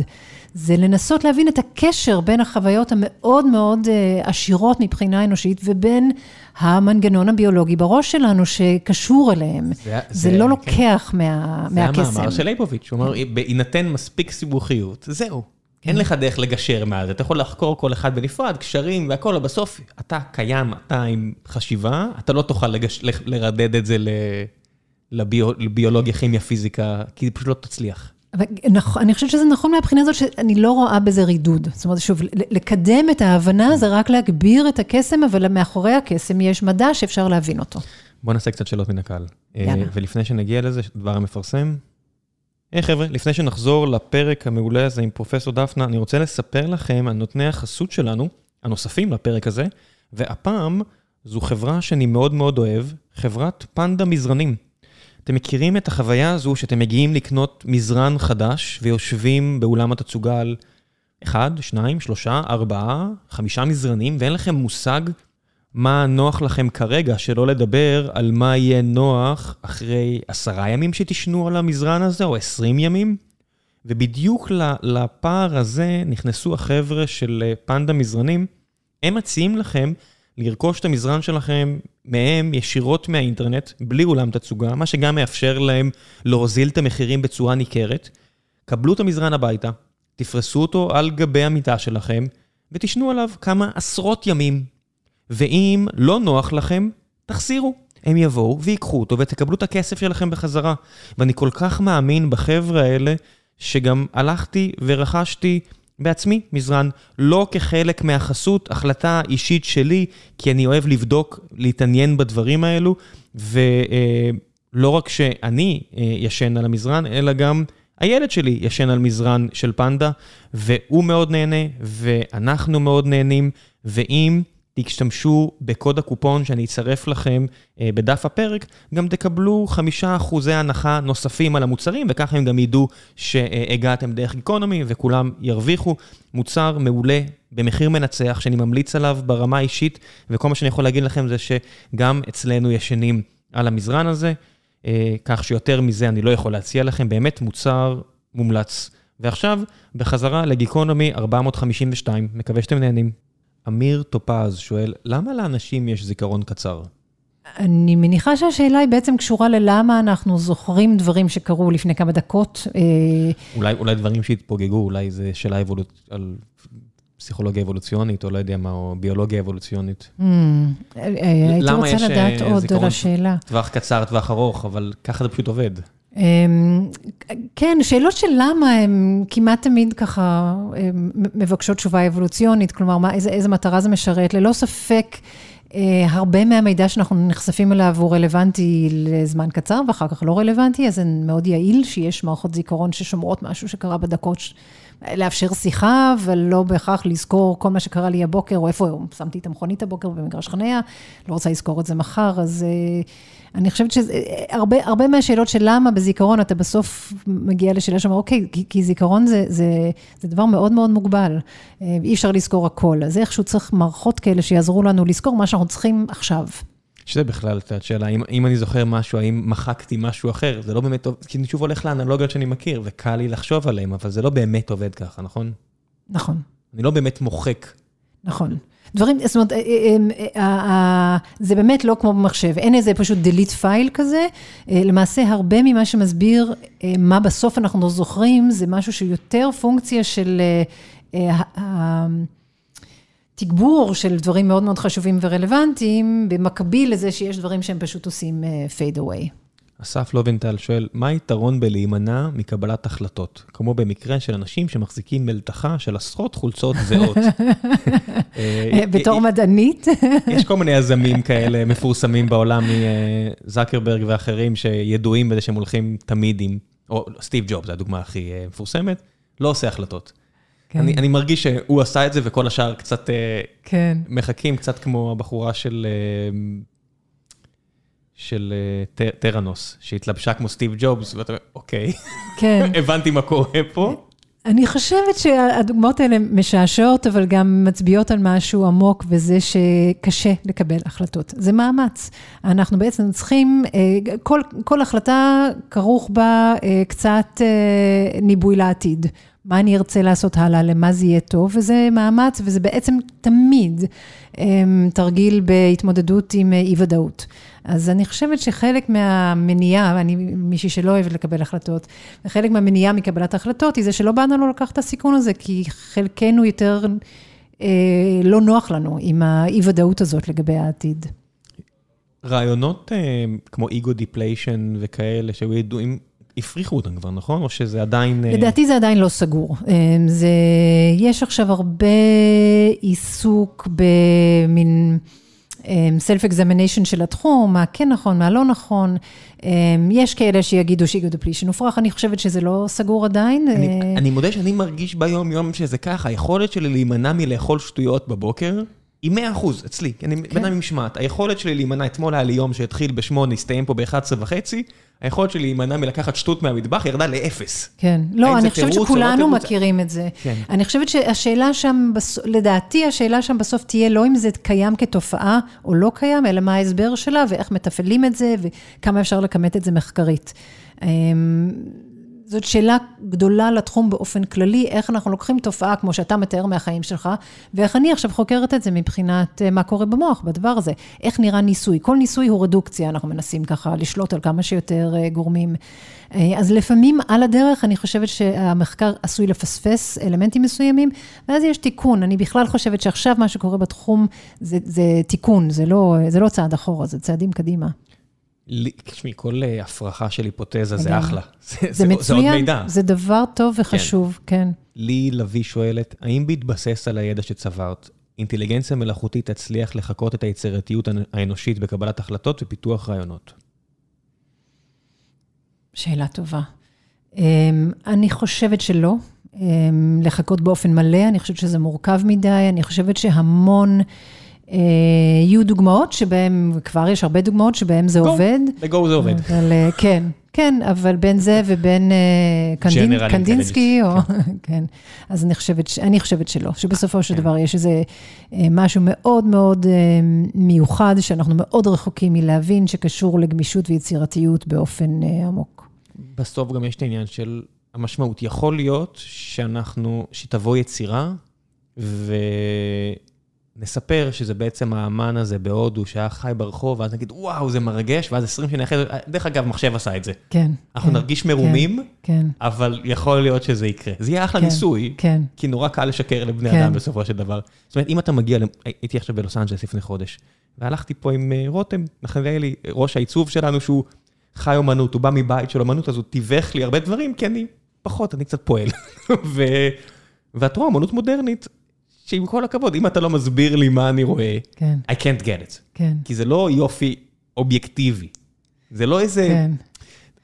זה לנסות להבין את הקשר בין החוויות המאוד מאוד אה, עשירות מבחינה אנושית ובין המנגנון הביולוגי בראש שלנו שקשור אליהם. זה, זה, זה לא כן. לוקח מה, זה מהקסם. זה המאמר של ליבוביץ', הוא אמר, בהינתן מספיק סיבוכיות, זהו. כן. אין לך דרך לגשר מעל זה, אתה יכול לחקור כל אחד בנפרד, קשרים והכל, אבל בסוף אתה קיים, אתה עם חשיבה, אתה לא תוכל לגש... לרדד את זה לביולוגיה, כימיה, פיזיקה, כי פשוט לא תצליח. נכון, אני חושבת שזה נכון מהבחינה הזאת שאני לא רואה בזה רידוד. זאת אומרת, שוב, לקדם את ההבנה זה רק להגביר את הקסם, אבל מאחורי הקסם יש מדע שאפשר להבין אותו. בוא נעשה קצת שאלות מן הקהל. אה, יאללה. ולפני שנגיע לזה, דבר המפרסם. היי hey, חבר'ה, לפני שנחזור לפרק המעולה הזה עם פרופסור דפנה, אני רוצה לספר לכם על נותני החסות שלנו, הנוספים לפרק הזה, והפעם זו חברה שאני מאוד מאוד אוהב, חברת פנדה מזרנים. אתם מכירים את החוויה הזו שאתם מגיעים לקנות מזרן חדש ויושבים באולם התצוגה על אחד, שניים, שלושה, ארבעה, חמישה מזרנים, ואין לכם מושג מה נוח לכם כרגע, שלא לדבר על מה יהיה נוח אחרי עשרה ימים שתשנו על המזרן הזה, או עשרים ימים. ובדיוק לפער הזה נכנסו החבר'ה של פנדה מזרנים. הם מציעים לכם לרכוש את המזרן שלכם מהם ישירות מהאינטרנט, בלי אולם תצוגה, מה שגם מאפשר להם להוזיל את המחירים בצורה ניכרת. קבלו את המזרן הביתה, תפרסו אותו על גבי המיטה שלכם, ותשנו עליו כמה עשרות ימים. ואם לא נוח לכם, תחסירו. הם יבואו ויקחו אותו ותקבלו את הכסף שלכם בחזרה. ואני כל כך מאמין בחבר'ה האלה, שגם הלכתי ורכשתי בעצמי מזרן, לא כחלק מהחסות, החלטה אישית שלי, כי אני אוהב לבדוק, להתעניין בדברים האלו, ולא רק שאני אה, ישן על המזרן, אלא גם הילד שלי ישן על מזרן של פנדה, והוא מאוד נהנה, ואנחנו מאוד נהנים, ואם... תשתמשו בקוד הקופון שאני אצרף לכם אה, בדף הפרק, גם תקבלו חמישה אחוזי הנחה נוספים על המוצרים, וככה הם גם ידעו שהגעתם דרך גיקונומי וכולם ירוויחו. מוצר מעולה במחיר מנצח שאני ממליץ עליו ברמה האישית, וכל מה שאני יכול להגיד לכם זה שגם אצלנו ישנים על המזרן הזה, אה, כך שיותר מזה אני לא יכול להציע לכם, באמת מוצר מומלץ. ועכשיו, בחזרה לגיקונומי 452, מקווה שאתם נהנים. אמיר טופז שואל, למה לאנשים יש זיכרון קצר? אני מניחה שהשאלה היא בעצם קשורה ללמה אנחנו זוכרים דברים שקרו לפני כמה דקות. אה, אולי, אולי דברים שהתפוגגו, אולי זה שאלה אבולוצ... על פסיכולוגיה אבולוציונית, או לא יודע מה, או ביולוגיה אבולוציונית. Mm, אה, אה, הייתי רוצה לדעת עוד על השאלה. טווח קצר, טווח ארוך, אבל ככה זה פשוט עובד. אמ, כן, שאלות של למה הן כמעט תמיד ככה מבקשות תשובה אבולוציונית, כלומר, מה, איזה, איזה מטרה זה משרת. ללא ספק, אה, הרבה מהמידע שאנחנו נחשפים אליו הוא רלוונטי לזמן קצר ואחר כך לא רלוונטי, אז זה מאוד יעיל שיש מערכות זיכרון ששומרות משהו שקרה בדקות, לאפשר שיחה, ולא בהכרח לזכור כל מה שקרה לי הבוקר, או איפה שמתי את המכונית הבוקר במגרש חניה, לא רוצה לזכור את זה מחר, אז... אה, אני חושבת שהרבה מהשאלות של למה בזיכרון אתה בסוף מגיע לשאלה שאומר, אוקיי, כי, כי זיכרון זה, זה, זה דבר מאוד מאוד מוגבל, אה, אי אפשר לזכור הכל, אז איכשהו צריך מערכות כאלה שיעזרו לנו לזכור מה שאנחנו צריכים עכשיו. שזה בכלל, את יודעת, שאלה, אם, אם אני זוכר משהו, האם מחקתי משהו אחר, זה לא באמת טוב, כי אני שוב הולך לאנלוגיות שאני מכיר, וקל לי לחשוב עליהן, אבל זה לא באמת עובד ככה, נכון? נכון. אני לא באמת מוחק. נכון. דברים, זאת אומרת, אה, אה, אה, זה באמת לא כמו במחשב, אין איזה פשוט delete file כזה. למעשה, הרבה ממה שמסביר מה בסוף אנחנו זוכרים, זה משהו שיותר פונקציה של תגבור של דברים מאוד מאוד חשובים ורלוונטיים, במקביל לזה שיש דברים שהם פשוט עושים fade away. אסף לובנטל שואל, מה היתרון בלהימנע מקבלת החלטות? כמו במקרה של אנשים שמחזיקים מלתחה של עשרות חולצות <laughs> זהות. אה, בתור מדענית? <laughs> יש כל מיני יזמים כאלה מפורסמים בעולם מזקרברג ואחרים שידועים בזה שהם הולכים תמיד עם, או סטיב ג'וב, זו הדוגמה הכי אה, מפורסמת, לא עושה החלטות. כן. אני, אני מרגיש שהוא עשה את זה וכל השאר קצת אה, כן. מחכים, קצת כמו הבחורה של של אה, טראנוס, שהתלבשה כמו סטיב ג'ובס, ואתה אומר, אוקיי, כן. <laughs> הבנתי מה קורה פה. אני חושבת שהדוגמאות האלה משעשעות, אבל גם מצביעות על משהו עמוק, וזה שקשה לקבל החלטות. זה מאמץ. אנחנו בעצם צריכים, אה, כל, כל החלטה כרוך בה אה, קצת אה, ניבוי לעתיד. מה אני ארצה לעשות הלאה, למה זה יהיה טוב, וזה מאמץ, וזה בעצם תמיד תרגיל בהתמודדות עם אי-ודאות. אז אני חושבת שחלק מהמניעה, אני מישהי שלא אוהבת לקבל החלטות, וחלק מהמניעה מקבלת ההחלטות היא זה שלא בא לנו לקחת את הסיכון הזה, כי חלקנו יותר אה, לא נוח לנו עם האי-ודאות הזאת לגבי העתיד. רעיונות אה, כמו ego depletion וכאלה, שהיו ידועים, הפריכו אותם כבר, נכון? או שזה עדיין... אה, לדעתי זה עדיין לא סגור. אה, זה, יש עכשיו הרבה עיסוק במין... אמ, examination של התחום, מה כן נכון, מה לא נכון. יש כאלה שיגידו שאיגוד הפלישן הופרך, אני חושבת שזה לא סגור עדיין. אני, אה, אני מודה שאני מרגיש ביום-יום שזה ככה, היכולת שלי להימנע מלאכול שטויות בבוקר, היא 100 אחוז, אצלי, אני כן. בן אדם עם משמעת. היכולת שלי להימנע, אתמול היה לי יום שהתחיל ב-8, הסתיים פה ב-11 וחצי, היכולת שלי להימנע מלקחת שטות מהמטבח ירדה לאפס. כן. לא, אני חושבת לא שכולנו לא מכירים את זה. כן. אני חושבת שהשאלה שם, לדעתי, השאלה שם בסוף תהיה לא אם זה קיים כתופעה או לא קיים, אלא מה ההסבר שלה ואיך מתפעלים את זה וכמה אפשר לכמת את זה מחקרית. זאת שאלה גדולה לתחום באופן כללי, איך אנחנו לוקחים תופעה כמו שאתה מתאר מהחיים שלך, ואיך אני עכשיו חוקרת את זה מבחינת אה, מה קורה במוח בדבר הזה. איך נראה ניסוי? כל ניסוי הוא רדוקציה, אנחנו מנסים ככה לשלוט על כמה שיותר אה, גורמים. אה, אז לפעמים על הדרך אני חושבת שהמחקר עשוי לפספס אלמנטים מסוימים, ואז יש תיקון. אני בכלל חושבת שעכשיו מה שקורה בתחום זה, זה תיקון, זה לא, זה לא צעד אחורה, זה צעדים קדימה. תשמעי, כל אה, הפרחה של היפותזה זה אחלה. <laughs> זה מצוין, זה דבר טוב וחשוב, כן. כן. לי לביא שואלת, האם בהתבסס על הידע שצברת, אינטליגנציה מלאכותית תצליח לחקות את היצירתיות האנושית בקבלת החלטות ופיתוח רעיונות? שאלה טובה. אמ, אני חושבת שלא. אמ, לחכות באופן מלא, אני חושבת שזה מורכב מדי, אני חושבת שהמון... אה, יהיו דוגמאות שבהן, כבר יש הרבה דוגמאות שבהן זה עובד. בגו זה עובד. אה, כן, כן, אבל בין זה ובין אה, קנדינסקי, <laughs> כן, אז אני חושבת, אני חושבת שלא, שבסופו של כן. דבר יש איזה משהו מאוד מאוד מיוחד, שאנחנו מאוד רחוקים מלהבין, שקשור לגמישות ויצירתיות באופן עמוק. בסוף גם יש את העניין של המשמעות. יכול להיות שאנחנו, שתבוא יצירה, ו... נספר שזה בעצם האמן הזה בהודו, שהיה חי ברחוב, ואז נגיד, וואו, זה מרגש, ואז 20 שנה אחרי זה, דרך אגב, מחשב עשה את זה. כן. אנחנו כן, נרגיש מרומים, כן, כן. אבל יכול להיות שזה יקרה. זה יהיה אחלה כן, ניסוי, כן. כי נורא קל לשקר לבני כן. אדם בסופו של דבר. זאת אומרת, אם אתה מגיע, הייתי עכשיו בלוס אנג'לס לפני חודש, והלכתי פה עם אה, רותם נחליאלי, ראש העיצוב שלנו, שהוא חי אומנות, הוא בא מבית של אומנות, אז הוא תיווך לי הרבה דברים, כי אני פחות, אני קצת פועל. <laughs> ו... ואת רואה, אומנות מודרנית, שעם כל הכבוד, אם אתה לא מסביר לי מה אני רואה, כן. I can't get it. כן. כי זה לא יופי אובייקטיבי. זה לא איזה... כן.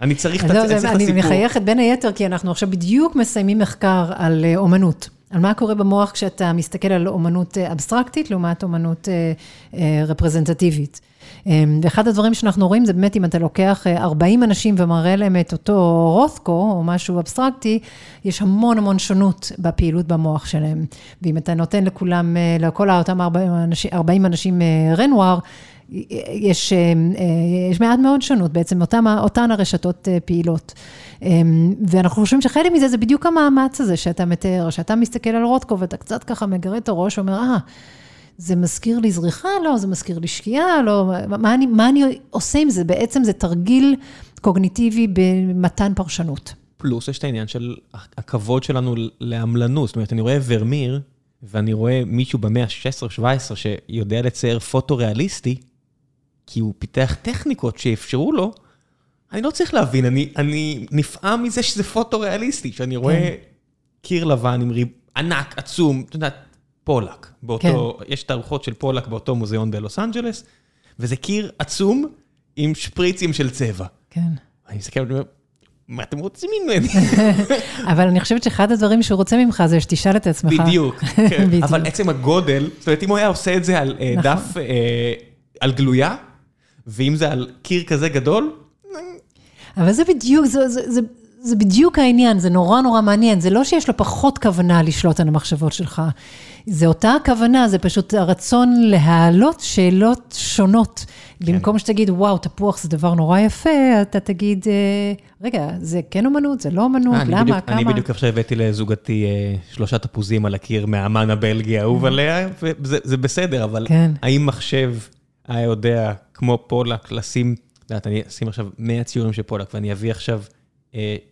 אני צריך את לא, הסיפור. אני מחייכת בין היתר, כי אנחנו עכשיו בדיוק מסיימים מחקר על אה, אומנות. על מה קורה במוח כשאתה מסתכל על אומנות אה, אבסטרקטית לעומת אומנות אה, רפרזנטטיבית. אמ, ואחד הדברים שאנחנו רואים זה באמת אם אתה לוקח 40 אה, אנשים ומראה להם את אותו רות'קו או משהו אבסטרקטי, יש המון המון שונות בפעילות במוח שלהם. ואם אתה נותן לכולם, אה, לכל אותם 40 אנשים, 40 אנשים רנואר, יש, אה, יש מעט מאוד שונות, בעצם אותם, אותן הרשתות פעילות. אמ, ואנחנו חושבים שחלק מזה זה בדיוק המאמץ הזה שאתה מתאר, שאתה מסתכל על רוטקו ואתה קצת ככה מגרד את הראש ואומר, אה, זה מזכיר לי זריחה? לא, זה מזכיר לי שקיעה? לא, מה אני, מה אני עושה עם זה? בעצם זה תרגיל קוגניטיבי במתן פרשנות. פלוס יש את העניין של הכבוד שלנו לעמלנות. זאת אומרת, אני רואה ורמיר, ואני רואה מישהו במאה ה-16-17 שיודע לצייר פוטו-ריאליסטי, כי הוא פיתח טכניקות שאפשרו לו, אני לא צריך להבין, אני, אני נפעם מזה שזה פוטו-ריאליסטי, שאני רואה כן. קיר לבן עם ריב ענק, עצום, אתה יודע, פולק. באותו, כן. יש תערוכות של פולק באותו מוזיאון בלוס אנג'לס, וזה קיר עצום עם שפריצים של צבע. כן. אני מסתכל ואומר, מה אתם רוצים ממני? <laughs> אבל אני חושבת שאחד הדברים שהוא רוצה ממך זה שתשאל את עצמך. בדיוק, <laughs> כן. אבל עצם הגודל, זאת אומרת, אם הוא היה עושה את זה על אה, נכון. דף, אה, על גלויה, ואם זה על קיר כזה גדול... אבל זה בדיוק, זה... זה בדיוק העניין, זה נורא נורא מעניין. זה לא שיש לו פחות כוונה לשלוט על המחשבות שלך. זה אותה הכוונה, זה פשוט הרצון להעלות שאלות שונות. כן. במקום שתגיד, וואו, תפוח זה דבר נורא יפה, אתה תגיד, אה, רגע, זה כן אומנות, זה לא אומנות, למה, בדיוק, כמה? אני בדיוק עכשיו הבאתי לזוגתי אה, שלושה תפוזים על הקיר מהאמן הבלגי האהוב עליה, וזה בסדר, אבל כן. האם מחשב היה יודע, כמו פולק, לשים, את יודעת, אני אשים עכשיו 100 ציורים של פולק, ואני אביא עכשיו אה,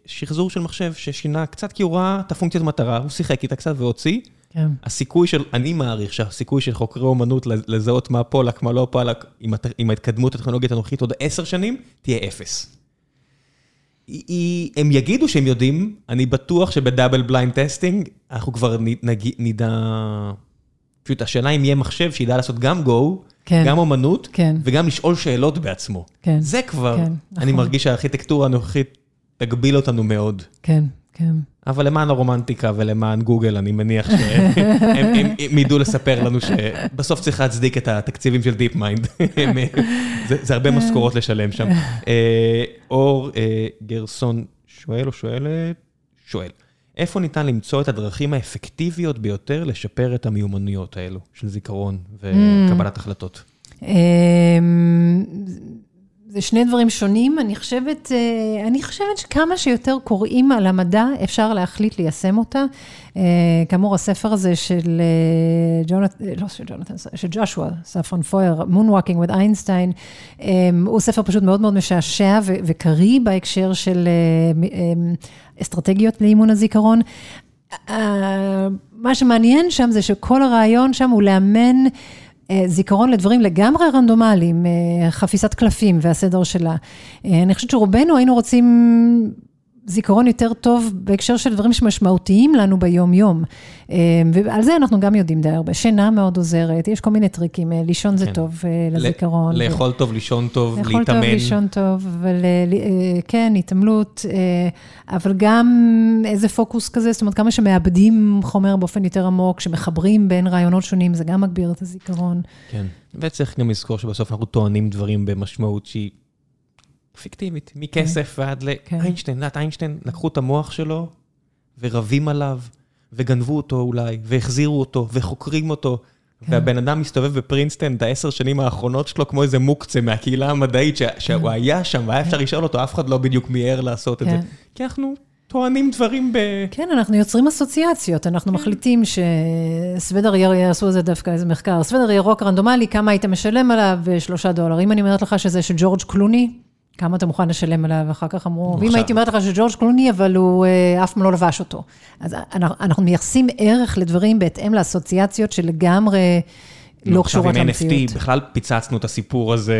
שחזור של מחשב ששינה קצת, כי הוא ראה את הפונקציית מטרה, הוא שיחק איתה קצת והוציא. כן. הסיכוי של, אני מעריך שהסיכוי של חוקרי אומנות לזהות מה פולוק, מה לא פולוק, עם, עם ההתקדמות הטכנולוגית הנוכחית עוד עשר שנים, תהיה אפס. היא, הם יגידו שהם יודעים, אני בטוח שב double blind testing, אנחנו כבר נדע... פשוט השאלה אם יהיה מחשב שידע לעשות גם גו, כן, גם אומנות, כן. וגם לשאול שאלות בעצמו. כן. זה כבר, כן, אני נכון. מרגיש שהארכיטקטורה הנוכחית תגביל אותנו מאוד. כן, כן. אבל למען הרומנטיקה ולמען גוגל, אני מניח שהם <laughs> ידעו לספר לנו שבסוף צריך להצדיק את התקציבים של DeepMind. <laughs> זה הרבה משכורות לשלם שם. אה, אור אה, גרסון שואל או שואלת? שואל. איפה ניתן למצוא את הדרכים האפקטיביות ביותר לשפר את המיומנויות האלו של זיכרון וקבלת החלטות? זה שני דברים שונים. אני חושבת, אה, אני חושבת שכמה שיותר קוראים על המדע, אפשר להחליט ליישם אותה. אה, כאמור, הספר הזה של אה, ג'ונת, לא של ג'ונתן, של ג'ושוע, ספרון פויר, Moonwalking with איינשטיין, הוא ספר פשוט מאוד מאוד משעשע וקריא בהקשר של אסטרטגיות לאימון הזיכרון. מה שמעניין שם זה שכל הרעיון שם הוא לאמן זיכרון לדברים לגמרי רנדומליים, אה, חפיסת קלפים והסדר שלה. אה, אני חושבת שרובנו היינו רוצים זיכרון יותר טוב בהקשר של דברים שמשמעותיים לנו ביום-יום. ועל זה אנחנו גם יודעים די הרבה. שינה מאוד עוזרת, יש כל מיני טריקים, לישון זה כן. טוב לזיכרון. לאכול ו... טוב, לישון טוב, להתאמן. לאכול טוב, לישון טוב, אבל כן, התעמלות, אבל גם איזה פוקוס כזה, זאת אומרת, כמה שמאבדים חומר באופן יותר עמוק, שמחברים בין רעיונות שונים, זה גם מגביר את הזיכרון. כן, וצריך גם לזכור שבסוף אנחנו טוענים דברים במשמעות שהיא... פיקטיבית, מכסף כן. ועד לאיינשטיין. את יודעת, איינשטיין, לקחו את המוח שלו ורבים עליו, וגנבו אותו אולי, והחזירו אותו, וחוקרים אותו. כן. והבן אדם מסתובב בפרינסטן את העשר שנים האחרונות שלו כמו איזה מוקצה מהקהילה המדעית, שהוא היה שם, והיה אפשר לשאול אותו, אף אחד לא בדיוק מיהר לעשות את זה. כי אנחנו טוענים דברים ב... כן, אנחנו יוצרים אסוציאציות, אנחנו מחליטים שסוודר יעשו על זה דווקא איזה מחקר. סוודר ירוק רנדומלי, כמה היית משלם עליו? שלושה דולר. אם אני אומרת לך שזה של ג'ורג' קלוני, כמה אתה מוכן לשלם עליו, אחר כך אמרו, ואם הייתי אומרת לך שג'ורג' קלוני, אבל הוא אה, אף פעם לא לבש אותו. אז אנחנו מייחסים ערך לדברים בהתאם לאסוציאציות שלגמרי לא קשורות למציאות. עכשיו עם NFT, בכלל פיצצנו את הסיפור הזה,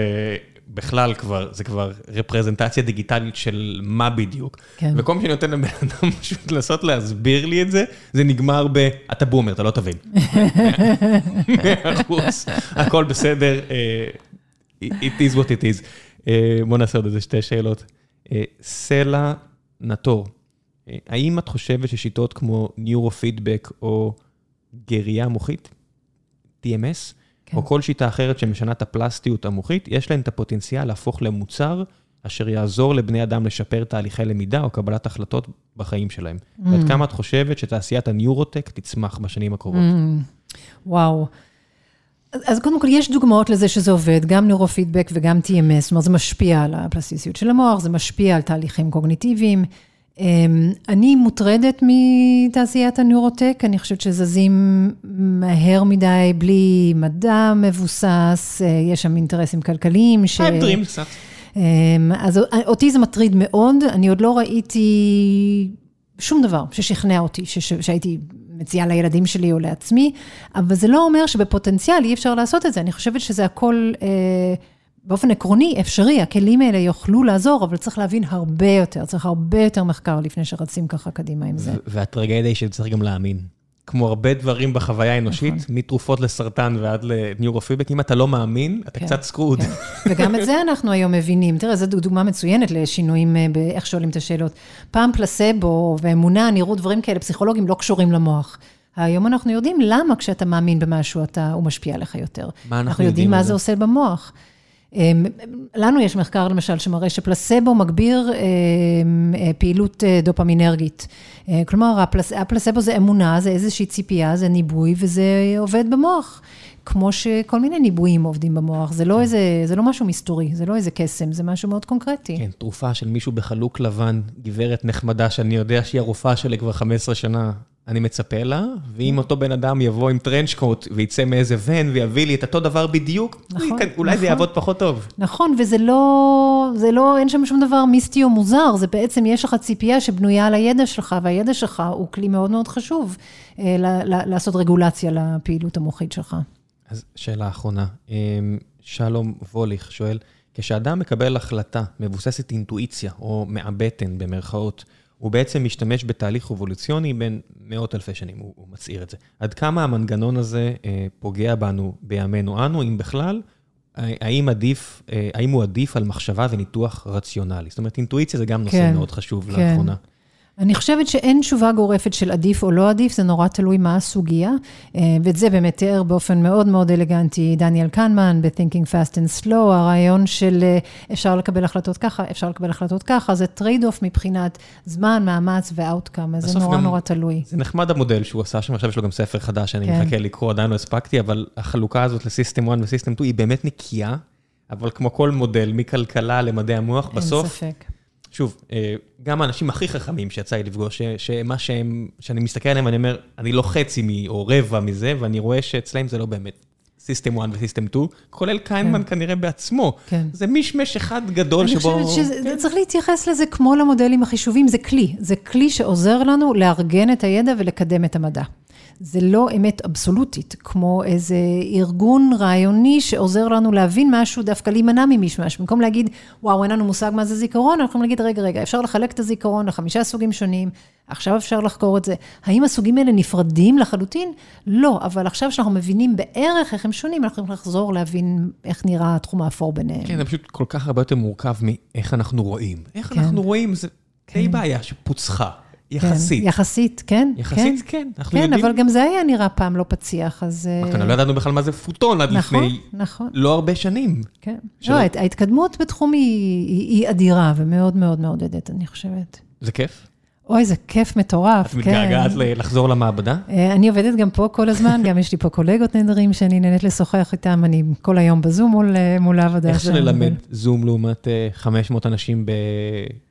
בכלל כבר, זה כבר רפרזנטציה דיגיטלית של מה בדיוק. כן. וכל מה שאני נותן לבן אדם <laughs> פשוט לנסות להסביר לי את זה, זה נגמר ב, אתה בומר, אתה לא תבין. מאה <laughs> <laughs> אחוז, הכל בסדר, אה, it is what it is. אה, בוא נעשה עוד איזה שתי שאלות. אה, סלע נטור, אה, האם את חושבת ששיטות כמו ניורו-פידבק או גריה מוחית, TMS, כן. או כל שיטה אחרת שמשנה את הפלסטיות המוחית, יש להן את הפוטנציאל להפוך למוצר אשר יעזור לבני אדם לשפר תהליכי למידה או קבלת החלטות בחיים שלהם. Mm. ועד כמה את חושבת שתעשיית הניורוטק תצמח בשנים הקרובות? Mm. וואו. אז קודם כל, יש דוגמאות לזה שזה עובד, גם נוירופידבק וגם TMS, זאת אומרת, זה משפיע על הפלסטיסיות של המוח, זה משפיע על תהליכים קוגניטיביים. אמ, אני מוטרדת מתעשיית הנוירוטק, אני חושבת שזזים מהר מדי, בלי מדע מבוסס, אה, יש שם אינטרסים כלכליים. ש... דרים קצת. אמ, אז אותי זה מטריד מאוד, אני עוד לא ראיתי שום דבר ששכנע אותי, שהייתי מציעה לילדים שלי או לעצמי, אבל זה לא אומר שבפוטנציאל אי אפשר לעשות את זה. אני חושבת שזה הכל אה, באופן עקרוני אפשרי, הכלים האלה יוכלו לעזור, אבל צריך להבין הרבה יותר, צריך הרבה יותר מחקר לפני שרצים ככה קדימה עם זה. והטרגדיה היא שצריך גם להאמין. כמו הרבה דברים בחוויה האנושית, נכון. מתרופות לסרטן ועד לניורופיבק, אם אתה לא מאמין, אתה כן, קצת סקרוד. כן. וגם את זה אנחנו היום מבינים. תראה, זו דוגמה מצוינת לשינויים אה, באיך שואלים את השאלות. פעם פלסבו ואמונה נראו דברים כאלה, פסיכולוגים לא קשורים למוח. היום אנחנו יודעים למה כשאתה מאמין במשהו, אתה, הוא משפיע עליך יותר. מה אנחנו, אנחנו יודעים? יודעים מה זה עושה במוח. לנו יש מחקר למשל שמראה שפלסבו מגביר פעילות דופמינרגית. כלומר, הפלסבו זה אמונה, זה איזושהי ציפייה, זה ניבוי וזה עובד במוח. כמו שכל מיני ניבויים עובדים במוח, זה לא איזה, זה לא משהו מסתורי, זה לא איזה קסם, זה משהו מאוד קונקרטי. כן, תרופה של מישהו בחלוק לבן, גברת נחמדה, שאני יודע שהיא הרופאה שלי כבר 15 שנה, אני מצפה לה, ואם אותו בן אדם יבוא עם טרנצ'קוט ויצא מאיזה ון ויביא לי את אותו דבר בדיוק, נכון, אולי נכון. זה יעבוד פחות טוב. נכון, וזה לא, זה לא, אין שם שום דבר מיסטי או מוזר, זה בעצם, יש לך ציפייה שבנויה על הידע שלך, והידע שלך הוא כלי מאוד מאוד חשוב אה, לעשות רגולציה לפעילות המוחית שלך. אז שאלה אחרונה, אמ, שלום ווליך שואל, כשאדם מקבל החלטה מבוססת אינטואיציה, או מהבטן במרכאות, הוא בעצם משתמש בתהליך אבולוציוני בין מאות אלפי שנים, הוא, הוא מצהיר את זה. עד כמה המנגנון הזה אה, פוגע בנו בימינו אנו, אם בכלל, האם עדיף, אה, האם הוא עדיף על מחשבה וניתוח רציונלי? זאת אומרת, אינטואיציה זה גם נושא כן, מאוד חשוב כן. לאחרונה. אני חושבת שאין תשובה גורפת של עדיף או לא עדיף, זה נורא תלוי מה הסוגיה, אה, ואת זה באמת תיאר באופן מאוד מאוד אלגנטי דניאל קנמן ב-Thinking Fast and Slow, הרעיון של אה, אפשר לקבל החלטות ככה, אפשר לקבל החלטות ככה, זה trade-off מבחינת זמן, מאמץ ו-outcome, זה נורא גם, נורא תלוי. זה נחמד המודל שהוא עשה שם, עכשיו יש לו גם ספר חדש שאני כן. מחכה לקרוא, עדיין לא הספקתי, אבל החלוקה הזאת ל system 1 ו system 2 היא באמת נקייה, אבל כמו כל מודל, מכלכלה למדעי המוח, בסוף... ספק. שוב, אה, גם האנשים הכי חכמים שיצא לי לפגוש, שמה שהם, שאני מסתכל עליהם, אני אומר, אני לא חצי או רבע מזה, ואני רואה שאצלם זה לא באמת סיסטם 1 וסיסטם 2, כולל קיינמן כן. כנראה בעצמו. כן. זה מישמש אחד גדול אני שבו... אני חושבת שזה כן. להתייחס לזה כמו למודלים החישובים, זה כלי. זה כלי שעוזר לנו לארגן את הידע ולקדם את המדע. זה לא אמת אבסולוטית, כמו איזה ארגון רעיוני שעוזר לנו להבין משהו, דווקא להימנע ממישמש. במקום להגיד, וואו, אין לנו מושג מה זה זיכרון, אנחנו יכולים להגיד, רגע, רגע, אפשר לחלק את הזיכרון לחמישה סוגים שונים, עכשיו אפשר לחקור את זה. האם הסוגים האלה נפרדים לחלוטין? לא, אבל עכשיו שאנחנו מבינים בערך איך הם שונים, אנחנו יכולים לחזור להבין איך נראה התחום האפור ביניהם. כן, זה פשוט כל כך הרבה יותר מורכב מאיך אנחנו רואים. איך כן. אנחנו רואים, זה די כן. בעיה שפוצחה. יחסית. כן, יחסית, כן. יחסית, כן. כן אנחנו כן, יודעים... אבל גם זה היה נראה פעם לא פציח, אז... נכון, לא ידענו בכלל מה זה פוטון עד נכון, לפני נכון. לא הרבה שנים. כן. שלא... לא, ההתקדמות בתחום היא, היא, היא אדירה ומאוד מאוד מעודדת, אני חושבת. זה כיף? אוי, זה כיף מטורף, כן. את מתגעגעת לחזור למעבדה? אה, אני עובדת גם פה כל הזמן, גם יש לי פה קולגות נהדרים שאני נהנית לשוחח איתם, אני כל היום בזום מול, אה, מול העבודה איך זה ללמד זום לעומת 500 אה, אנשים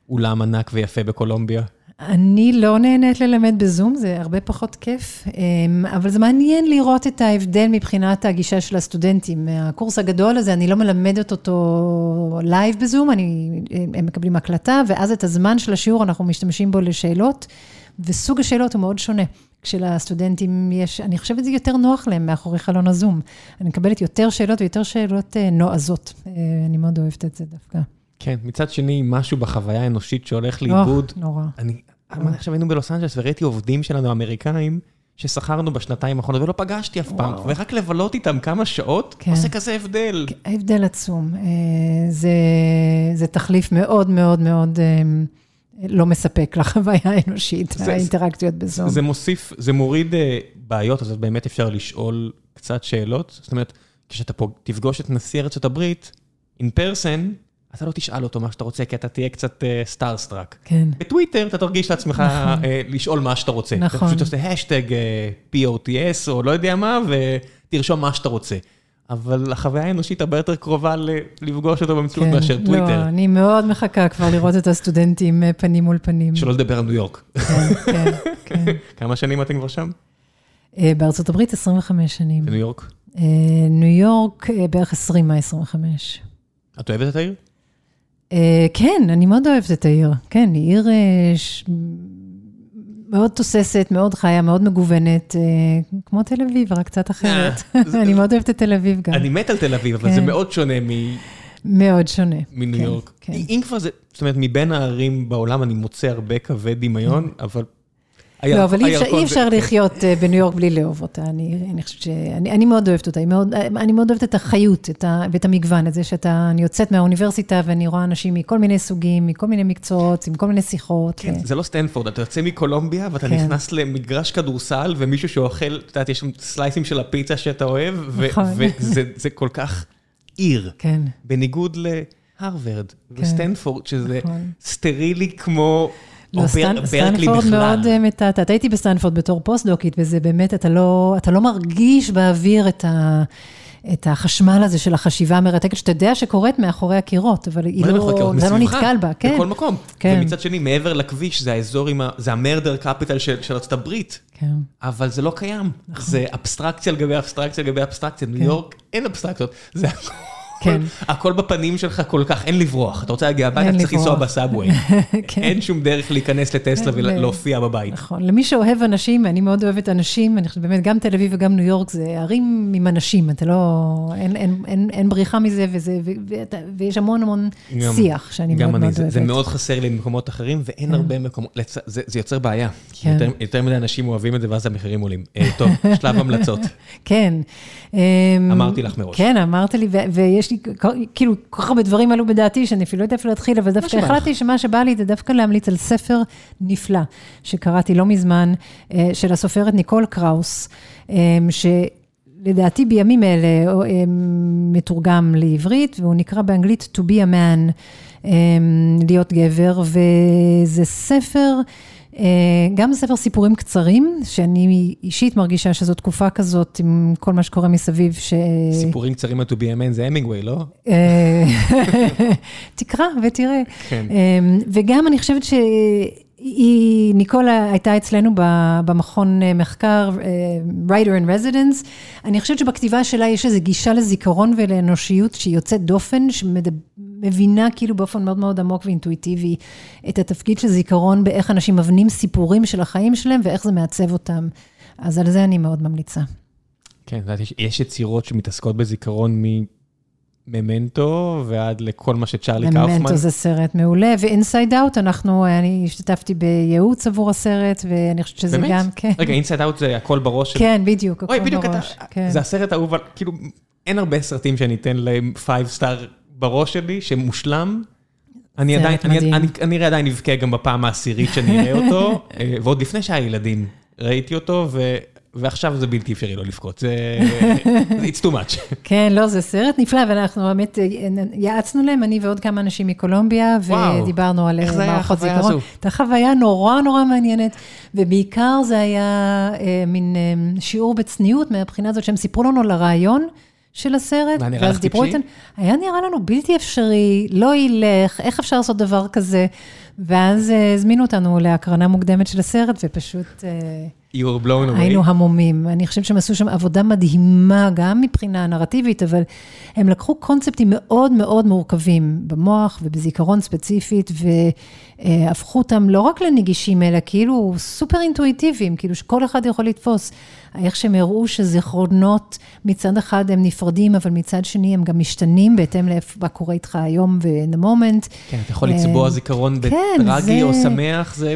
באולם ענק ויפה בקולומביה? אני לא נהנית ללמד בזום, זה הרבה פחות כיף, אמ, אבל זה מעניין לראות את ההבדל מבחינת הגישה של הסטודנטים. הקורס הגדול הזה, אני לא מלמדת אותו live בזום, אני, הם מקבלים הקלטה, ואז את הזמן של השיעור אנחנו משתמשים בו לשאלות, וסוג השאלות הוא מאוד שונה. כשלסטודנטים יש, אני חושבת שזה יותר נוח להם מאחורי חלון הזום. אני מקבלת יותר שאלות ויותר שאלות אה, נועזות. אה, אני מאוד אוהבת את זה דווקא. כן, מצד שני, משהו בחוויה האנושית שהולך לאיבוד. נורא. אני, עכשיו היינו בלוס אנג'לס וראיתי עובדים שלנו, אמריקאים, ששכרנו בשנתיים האחרונות ולא פגשתי אף פעם, ורק לבלות איתם כמה שעות, כן. עושה כזה הבדל. הבדל עצום. אה, זה, זה תחליף מאוד מאוד מאוד אה, לא מספק לחוויה האנושית, זה, האינטראקציות בזום. זה מוסיף, זה מוריד אה, בעיות, אז באמת אפשר לשאול קצת שאלות. זאת אומרת, כשאתה פה תפגוש את נשיא ארצות הברית, in person, אתה לא תשאל אותו מה שאתה רוצה, כי אתה תהיה קצת starstruck. כן. בטוויטר אתה תרגיש לעצמך נכון. לשאול מה שאתה רוצה. נכון. אתה פשוט עושה השטג POTS או לא יודע מה, ותרשום מה שאתה רוצה. אבל החוויה האנושית הרבה יותר קרובה לפגוש אותו במציאות כן, מאשר טוויטר. לא, אני מאוד מחכה כבר לראות את הסטודנטים פנים מול פנים. שלא לדבר על ניו יורק. כן, כן, כן. <laughs> כמה שנים אתם כבר שם? בארצות הברית 25 שנים. וניו יורק? ניו יורק בערך 20 מה-25. את אוהבת את העיר? אה, כן, אני מאוד אוהבת את העיר. כן, היא עיר אה, מאוד תוססת, מאוד חיה, מאוד מגוונת, אה, כמו תל אביב, רק קצת אחרת. <laughs> אני מאוד אוהבת את תל אביב גם. אני מת על תל אביב, אבל זה כן. מאוד שונה מ... מאוד שונה. מניו כן, יורק. כן. אם כבר זה, זאת אומרת, מבין הערים בעולם אני מוצא הרבה קווי דמיון, אבל לא, אבל אי אפשר לחיות אה, בניו יורק בלי לאהוב אותה. אני חושבת ש... אני מאוד אוהבת אותה, אני מאוד אוהבת את החיות ואת המגוון, את זה שאתה, אני יוצאת מהאוניברסיטה ואני רואה אנשים מכל מיני סוגים, מכל מיני מקצועות, עם כל מיני שיחות. כן, זה לא סטנפורד, אתה יוצא מקולומביה ואתה כן. נכנס למגרש כדורסל, ומישהו שאוכל, את יודעת, יש שם סלייסים של הפיצה שאתה אוהב, וזה נכון. כל כך... עיר. כן. בניגוד להרווארד וסטנפורד, שזה נכון. סטרילי כמו... לא, סטנפורד. מאוד אה, מתעתעת. הייתי בסטנפורד בתור פוסט-דוקית, וזה באמת, אתה לא, אתה לא מרגיש באוויר את, ה, את החשמל הזה של החשיבה המרתקת, שאתה יודע שקורית מאחורי הקירות, אבל היא לא? אתה לא נתקל בה, כן. בכל מקום. כן. ומצד שני, מעבר לכביש, זה האזור עם ה... זה המרדר קפיטל של של ארצות הברית. כן. אבל זה לא קיים. נכון. זה אבסטרקציה על גבי אבסטרקציה על גבי אבסטרקציה. ניו יורק, אין אבסטרקציות. זה הכל. כן. הכל בפנים שלך כל כך, אין לברוח. אתה רוצה להגיע הביתה, אתה צריך לנסוע. בסאבווי. <laughs> כן. אין שום דרך להיכנס לטסלה ולהופיע בבית. נכון, למי שאוהב אנשים, אני מאוד אוהבת אנשים, אני חושבת באמת, גם תל אביב וגם ניו יורק זה ערים עם אנשים, אתה לא, אין, אין, אין, אין בריחה מזה, וזה, ו, ואתה, ויש המון המון גם- שיח שאני מאוד אני, מאוד זה- אוהבת. זה מאוד חסר לי במקומות אחרים, ואין הרבה מקומות, זה זה יוצר בעיה. כן. יותר- יותר מדי אנשים אוהבים את זה, ואז המחירים עולים. אה, טוב, <laughs> שלב המלצות. כן. אמ, אמרתי לך מראש. כן, אמרת לי, ויש לי, כאילו, כל כך הרבה דברים עלו בדעתי, שאני אפילו לא יודעת איפה להתחיל, אבל דווקא. החלטתי שמה שבא לי זה דווקא להמליץ על ספר נפלא, שקראתי לא מזמן, אה, של הסופרת ניקול קראוס, אמ, שלדעתי בימים אלה אה, מתורגם לעברית, והוא נקרא באנגלית To be a man, אמ, להיות גבר, וזה ספר... אה, גם ספר סיפורים קצרים, שאני אישית מרגישה שזו תקופה כזאת עם כל מה שקורה מסביב, ש... סיפורים קצרים על to be a man זה המינגווי, לא? אה, <laughs> תקרא ותראה. כן. אה, וגם אני חושבת שהיא, ניקולה הייתה אצלנו במכון מחקר, writer in residence. אני חושבת שבכתיבה שלה יש איזו גישה לזיכרון ולאנושיות שהיא יוצאת דופן, שמבינה כאילו באופן מאוד מאוד עמוק ואינטואיטיבי את התפקיד של זיכרון, באיך אנשים מבנים סיפורים של החיים שלהם ואיך זה מעצב אותם. אז על זה אני מאוד ממליצה. כן, את יודעת, יש- יצירות שמתעסקות בזיכרון מממנטו ועד לכל מה שצ'ארלי קאופמן. ממנטו זה סרט מעולה, ואינסייד אאוט, אנחנו, אני השתתפתי בייעוץ עבור הסרט, ואני חושבת שזה באמת? גם, כן. רגע, Inside Out זה הקול בראש של... כן, בדיוק, אוי, הכל בדיוק אתה... בראש. כן. זה הסרט האהוב, כאילו, אין הרבה סרטים שאני אתן להם five star בראש שלי, שמושלם. אני עדיין, אני-. אני כנראה עדיין אבכה גם בפעם העשירית שאני אראה אותו, <laughs> אה, ועוד לפני שהיה ילדים ראיתי אותו, ו- ועכשיו זה בלתי אפשרי לא לבכות, זה... <laughs> It's too much. כן, לא, זה סרט נפלא, ואנחנו באמת אה, יעצנו להם, אני ועוד כמה אנשים מקולומביה. ודיברנו על איך זה היה, מערכות זיכרון. הייתה חוויה נורא נורא מעניינת, ובעיקר זה היה אה, מין אה, שיעור בצניעות, מהבחינה הזאת שהם סיפרו לנו על הרעיון. של הסרט, והיה נראה לך טיפשי? איתנו, היה נראה לנו בלתי אפשרי, לא ילך, איך אפשר לעשות דבר כזה? ואז אה, הזמינו אותנו להקרנה מוקדמת של הסרט, ופשוט... You were blown away. היינו המומים. אני חושבת שהם עשו שם עבודה מדהימה, גם מבחינה נרטיבית, אבל הם לקחו קונספטים מאוד מאוד מורכבים במוח ובזיכרון ספציפית, והפכו אותם לא רק לנגישים, אלא כאילו סופר אינטואיטיביים, כאילו שכל אחד יכול לתפוס. איך שהם הראו שזיכרונות מצד אחד הם נפרדים, אבל מצד שני הם גם משתנים בהתאם למה קורה איתך היום ו-in the moment. כן, אתה יכול לצבוע אה, זיכרון כן, בטרגי או שמח, זה...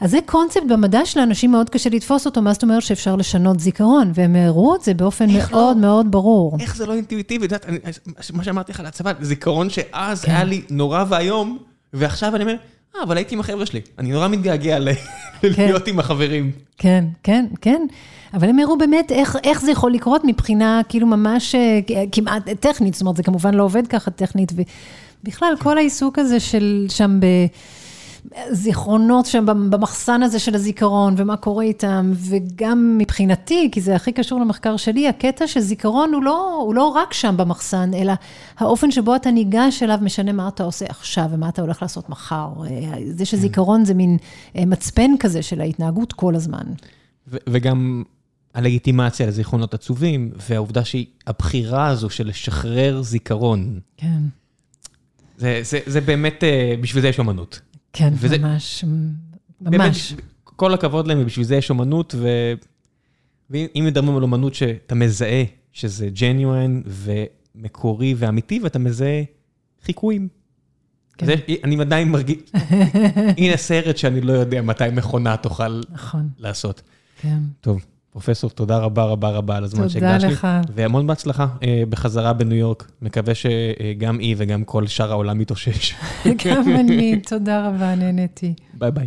אז זה קונספט במדע שלאנשים מאוד קשה לתפוס אותו, מה זאת אומרת שאפשר לשנות זיכרון, והם הראו את זה באופן לא? מאוד מאוד ברור. איך זה לא אינטואיטיבי? את יודעת, אני- מה שאמרתי לך על הצבא, זיכרון שאז כן. היה לי נורא ואיום, ועכשיו אני אומר, אה, אבל הייתי עם החבר'ה שלי. אני נורא מתגעגע ל- להיות עם החברים. כן, כן, כן. אבל הם הראו באמת איך, איך זה יכול לקרות מבחינה כאילו ממש אה, כמעט טכנית, זאת אומרת, זה כמובן לא עובד ככה טכנית, ובכלל, כל העיסוק הזה של שם ב... זיכרונות שם במחסן הזה של הזיכרון, ומה קורה איתם, וגם מבחינתי, כי זה הכי קשור למחקר שלי, הקטע שזיכרון הוא לא, הוא לא רק שם במחסן, אלא האופן שבו אתה ניגש אליו משנה מה אתה עושה עכשיו, ומה אתה הולך לעשות מחר. זה שזיכרון זה מין אה, מצפן כזה של ההתנהגות כל הזמן. ו- וגם הלגיטימציה לזיכרונות עצובים, והעובדה שהבחירה הזו של לשחרר זיכרון, כן, זה, זה, זה באמת, אה, בשביל זה יש אומנות. כן, וזה- ממש, באמת, ממש. כל הכבוד להם, ובשביל זה יש אומנות, ו... ואם מדברים על אומנות שאתה מזהה שזה genuine ומקורי ואמיתי, ואתה מזהה חיקויים. כן. יש- אני עדיין מרגיש, <laughs> הנה סרט שאני לא יודע מתי מכונה תוכל נכון, לעשות. כן. טוב, פרופסור, תודה רבה רבה רבה על הזמן תודה שהקדשת לי. לך. והמון בהצלחה אה, בחזרה בניו יורק. מקווה שגם היא וגם כל שאר העולם יתאושש. <laughs> גם אני, <laughs> תודה רבה, נהניתי. ביי ביי.